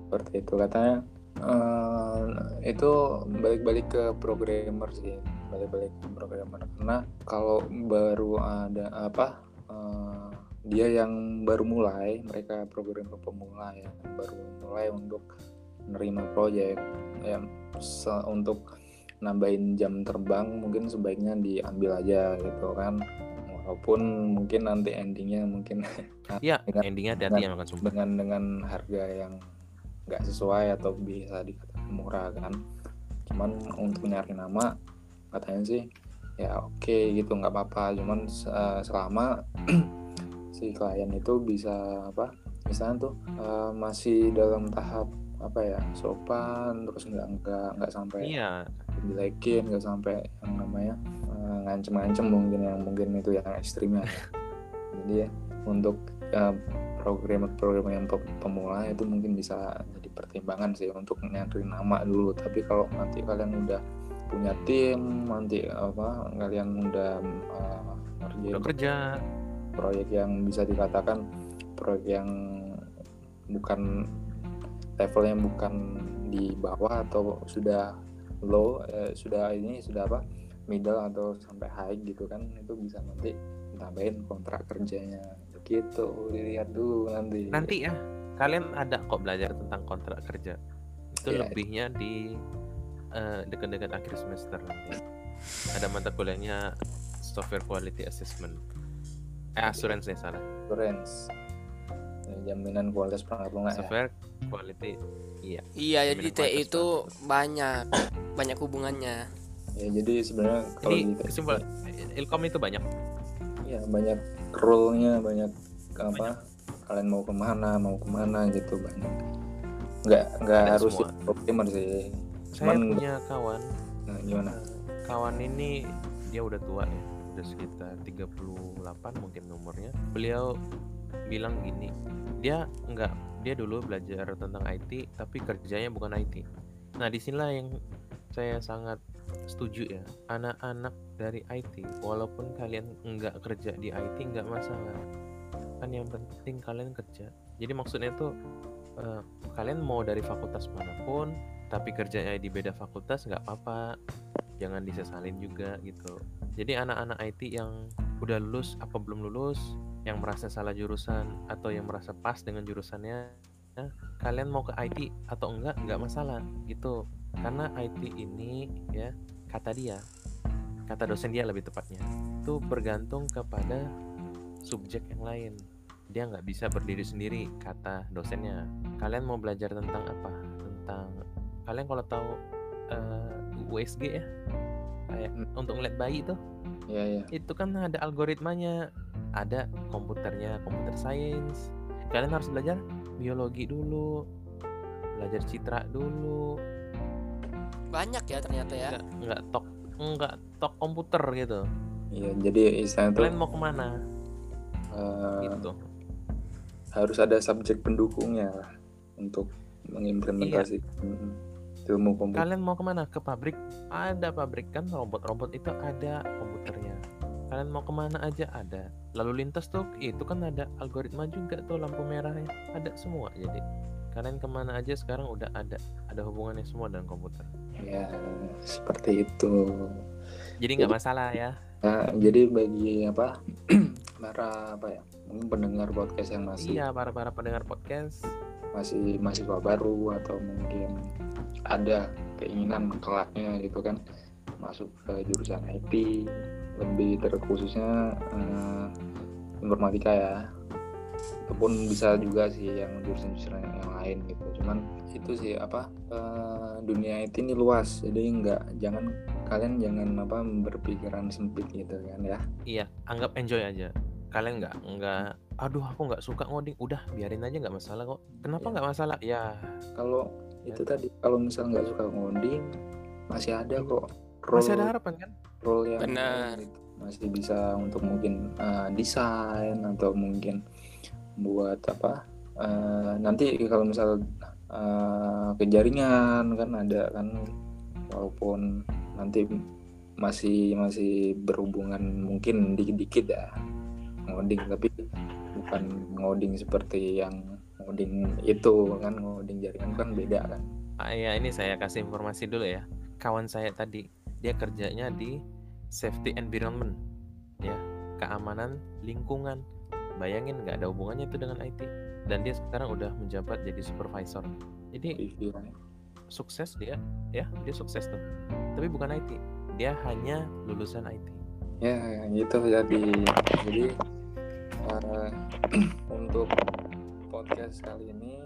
Seperti itu katanya eh, itu balik-balik ke programmer sih balik-balik ke programmer. Karena kalau baru ada apa eh, dia yang baru mulai mereka programmer pemula ya baru mulai untuk menerima proyek ya untuk nambahin jam terbang mungkin sebaiknya diambil aja gitu kan. Walaupun mungkin nanti endingnya mungkin
ya
Dengan-
endingnya hati-hati yang makan sumpah.
dengan dengan harga yang nggak sesuai atau bisa dikatakan murah kan? Cuman untuk nyari nama katanya sih ya oke gitu nggak apa-apa. Cuman eh, selama si klien itu bisa apa misalnya tuh eh, masih dalam tahap apa ya sopan terus nggak nggak nggak sampai
iya.
dilekin nggak sampai yang namanya eh, ngancem-ngancem mungkin yang mungkin itu yang ekstrimnya jadi ya untuk eh, program-program yang pe- pemula itu mungkin bisa pertimbangan sih untuk nyari nama dulu. Tapi kalau nanti kalian udah punya tim nanti apa kalian udah ngerjain
udah kerja.
proyek yang bisa dikatakan proyek yang bukan levelnya bukan di bawah atau sudah low eh, sudah ini sudah apa middle atau sampai high gitu kan itu bisa nanti tambahin kontrak kerjanya. Gitu dilihat dulu nanti.
Nanti ya kalian ada kok belajar tentang kontrak kerja? Itu
Iya.
lebihnya di eh, dekat-dekat akhir semester nanti. Ada mata kuliahnya software quality assessment. Eh assurance ya salah.
Insurance Ya, jaminan kualitas perangkat lunak ya.
Software quality iya.
Iya, jadi
Jaminan
TI
kualitas
itu banyak banyak hubungannya.
ya jadi sebenarnya kalau
jadi
di
kesimpulan ilkom itu banyak?
Ya banyak role-nya banyak apa kalian mau ke mana mau ke mana gitu banyak. Nggak nggak
Ada
harus programmer sih.
Saya
Cuman-
punya kawan.
Nah, gimana?
Kawan ini dia udah tua ya udah sekitar 38 mungkin nomornya beliau bilang gini dia nggak dia dulu belajar tentang IT tapi kerjanya bukan IT nah di sinilah yang saya sangat setuju ya anak-anak dari IT walaupun kalian nggak kerja di IT nggak masalah kan yang penting kalian kerja. Jadi maksudnya tuh eh, kalian mau dari fakultas mana pun tapi kerjanya di beda fakultas nggak apa-apa. Jangan disesalin juga gitu. Jadi anak-anak IT yang udah lulus apa belum lulus yang merasa salah jurusan atau yang merasa pas dengan jurusannya ya, kalian mau ke IT atau enggak nggak masalah gitu. Karena IT ini ya kata dia kata dosen dia lebih tepatnya itu bergantung kepada subjek yang lain dia nggak bisa berdiri sendiri kata dosennya. Kalian mau belajar tentang apa? Tentang kalian kalau tahu eh, USG ya? Kayak
Hmm.
untuk ngeliat bayi tuh?
Ya ya
itu kan ada algoritmanya. Ada komputernya komputer science kalian harus belajar biologi dulu belajar citra dulu.
Banyak ya ternyata ya.
nggak nggak tok nggak tok komputer gitu.
Iya, jadi istilahnya tuh
kalian mau ke mana?
Eh,
gitu
harus ada subjek pendukungnya lah untuk mengimplementasikan ilmu komputer.
kalian mau ke mana? Ke pabrik? Ada pabrik kan? Robot-robot itu ada komputernya. Kalian mau ke mana aja? Ada. Lalu lintas tuh itu kan ada algoritma juga tuh lampu merahnya. Ada semua jadi kalian ke mana aja sekarang udah ada. Ada hubungannya semua dengan komputer.
Ya, seperti itu.
jadi nggak masalah ya.
Nah, jadi bagi apa para apa ya mungkin pendengar podcast yang masih
iya para para pendengar podcast.
masih mahasiswa baru atau mungkin ada keinginan kelaknya gitu kan masuk ke jurusan IT lebih terkhususnya eh, informatika ya. Ataupun bisa juga sih yang jurusan-jurusan yang lain gitu. Cuman itu sih apa eh, dunia IT ini luas jadi nggak jangan kalian jangan apa berpikiran sempit gitu kan ya?
Iya anggap enjoy aja. Kalian nggak nggak aduh aku nggak suka ngoding. Udah biarin aja nggak masalah kok. Kenapa
Iya.
nggak masalah? Ya.
Kalau itu tadi kalau misal nggak suka ngoding masih ada kok role
masih ada harapan kan?
role yang
Benar.
masih bisa untuk mungkin uh, desain atau mungkin buat apa uh, nanti kalau misal uh, ke jaringan kan ada kan walaupun nanti masih masih berhubungan mungkin dikit-dikit ya ngoding tapi bukan ngoding seperti yang ngoding itu kan ngoding jaringan kan beda kan
Ah, ya ini saya kasih informasi dulu ya. Kawan saya tadi dia kerjanya di safety environment, ya keamanan lingkungan. Bayangin nggak ada hubungannya itu dengan IT. Dan dia sekarang udah menjabat jadi supervisor. Jadi. Sukses dia, ya dia sukses tuh. Tapi bukan IT, dia hanya lulusan IT.
ya gitu jadi jadi eh, untuk podcast kali ini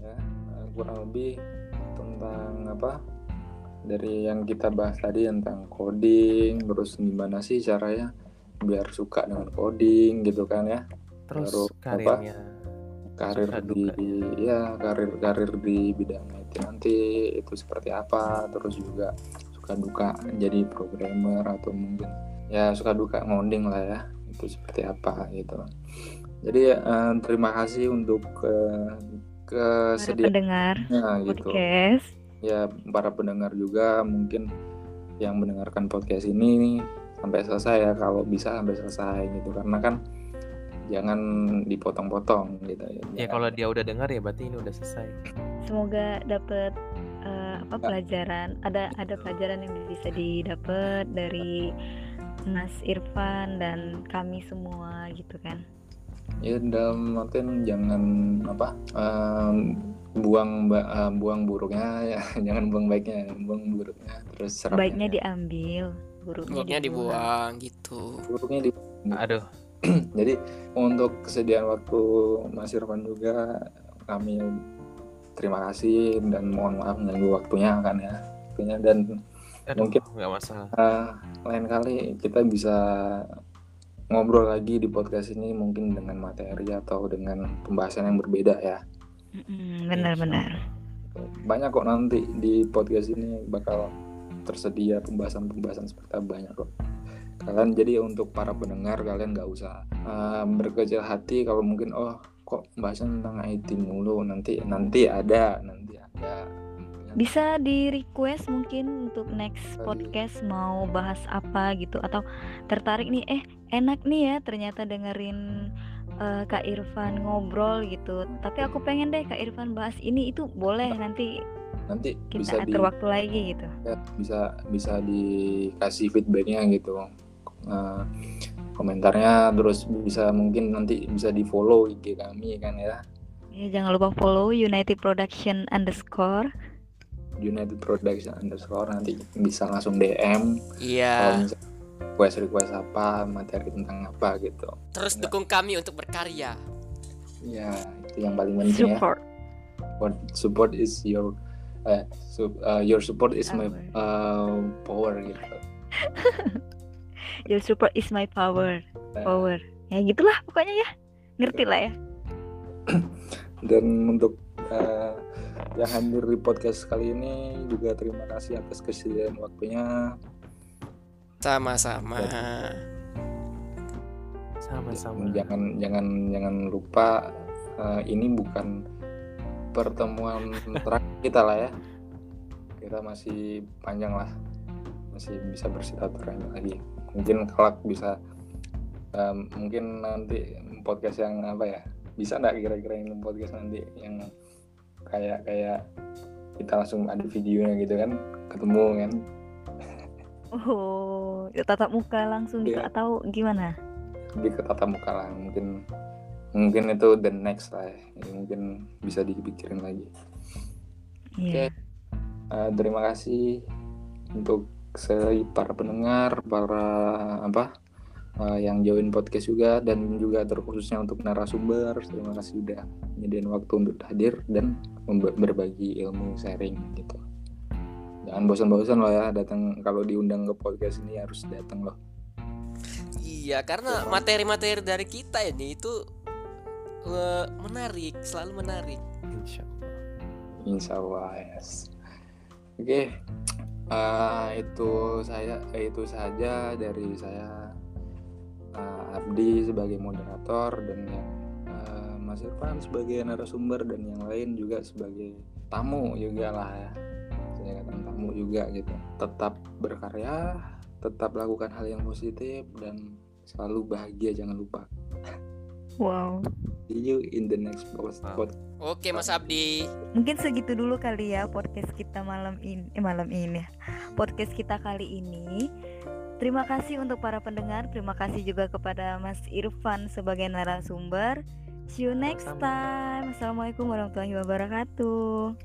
ya eh, kurang lebih tentang apa dari yang kita bahas tadi tentang coding terus gimana sih caranya biar suka dengan coding gitu kan ya
Terus
apa?
karirnya
karir
Suka
di ya karir karir di bidang nanti itu seperti apa terus juga suka duka jadi programmer atau mungkin ya suka duka ngoding lah ya itu seperti apa gitu jadi eh, terima kasih untuk eh,
Para
kesediaannya
pendengar
gitu
podcast.
ya para pendengar juga mungkin yang mendengarkan podcast ini nih sampai selesai ya kalau bisa sampai selesai gitu karena kan jangan dipotong-potong gitu ya.
Ya kalau dia udah dengar ya berarti ini udah selesai.
Semoga dapat eh, apa pelajaran. Ada ada pelajaran yang bisa didapat dari Mas Irfan dan kami semua gitu kan.
ya dalam artian jangan apa em, buang ba- eh, buang buruknya ya jangan buang baiknya buang buruknya terus serapnya
Baiknya diambil, buruknya,
Buruknya
dibuang.
dibuang gitu.
buruknya di
Aduh,
jadi untuk kesediaan waktu Mas Irfan juga kami terima kasih dan mohon maaf mengganggu waktunya kan ya waktunya dan
aduh
Mungkin-
nggak masalah.
eh, lain kali kita bisa ngobrol lagi di podcast ini mungkin dengan materi atau dengan pembahasan yang berbeda ya
Benar-benar.
banyak kok nanti di podcast ini bakal tersedia pembahasan-pembahasan seperti apa banyak kok kalian jadi untuk para pendengar kalian nggak usah eh, berkecil hati kalau mungkin oh kok pembahasan tentang IT mulu nanti nanti ada nanti ada
Bisa di request mungkin untuk next podcast mau bahas apa gitu atau tertarik nih eh enak nih ya ternyata dengerin eh, Kak Irfan ngobrol gitu. Tapi aku pengen deh Kak Irfan bahas ini itu boleh nanti
nanti
kita
bisa di
atur waktu lagi gitu.
ya, bisa bisa dikasih feedbacknya gitu Eh, komentarnya terus bisa mungkin nanti bisa di follow IG kami kan ya
Ya jangan lupa follow United Production underscore.
United Production underscore nanti bisa langsung DM
Iya.
misalnya request request apa materi tentang apa gitu
Terus dukung kami untuk berkarya.
ya itu yang paling penting ya
Support.
support, support is your eh, su- uh, your support is my uh, power gitu
Your support is my power. Power. Ya gitulah pokoknya ya. Ngerti lah ya.
dan untuk uh, yang hadir di podcast kali ini juga terima kasih atas kesediaan waktunya
Sama-sama.
Sama-sama.
jangan jangan jangan lupa uh, ini bukan pertemuan terakhir kita lah ya kita masih panjang lah masih bisa bersilaturahmi lagi mungkin kelak bisa um, mungkin nanti podcast yang apa ya bisa nggak kira-kira ini podcast nanti yang kayak kayak kita langsung ada videonya gitu kan ketemu kan
Oh, ya tatap muka langsung gitu
Iya.
atau gimana?
lebih ke tatap muka lah mungkin mungkin itu the next lah ya. Jadi mungkin bisa dipikirin lagi
Iya.
Eh, terima kasih untuk para pendengar para apa eh, yang join podcast juga dan juga terkhususnya untuk narasumber terima kasih sudah menyediakan waktu untuk hadir dan berbagi ilmu sharing gitu jangan bosan-bosan loh ya datang kalau diundang ke podcast ini harus datang loh
Iya, karena materi-materi dari kita ini itu eh, menarik, selalu menarik.
Insya Allah.
Insya Allah yes. Oke, eh, itu saya itu saja dari saya eh, Abdi sebagai moderator dan yang eh, Mas Irfan sebagai narasumber dan yang lain juga sebagai tamu juga lah ya. Saya katakan tamu juga gitu. Tetap berkarya, tetap lakukan hal yang positif dan selalu bahagia jangan lupa.
Wow.
See you in the next post.
Wow.
pod-
Oke, Mas Abdi.
Mungkin segitu dulu kali ya podcast kita malam ini. Eh, malam ini. Podcast kita kali ini. Terima kasih untuk para pendengar. Terima kasih juga kepada Mas Irfan sebagai narasumber. See you next time. Assalamualaikum warahmatullahi wabarakatuh.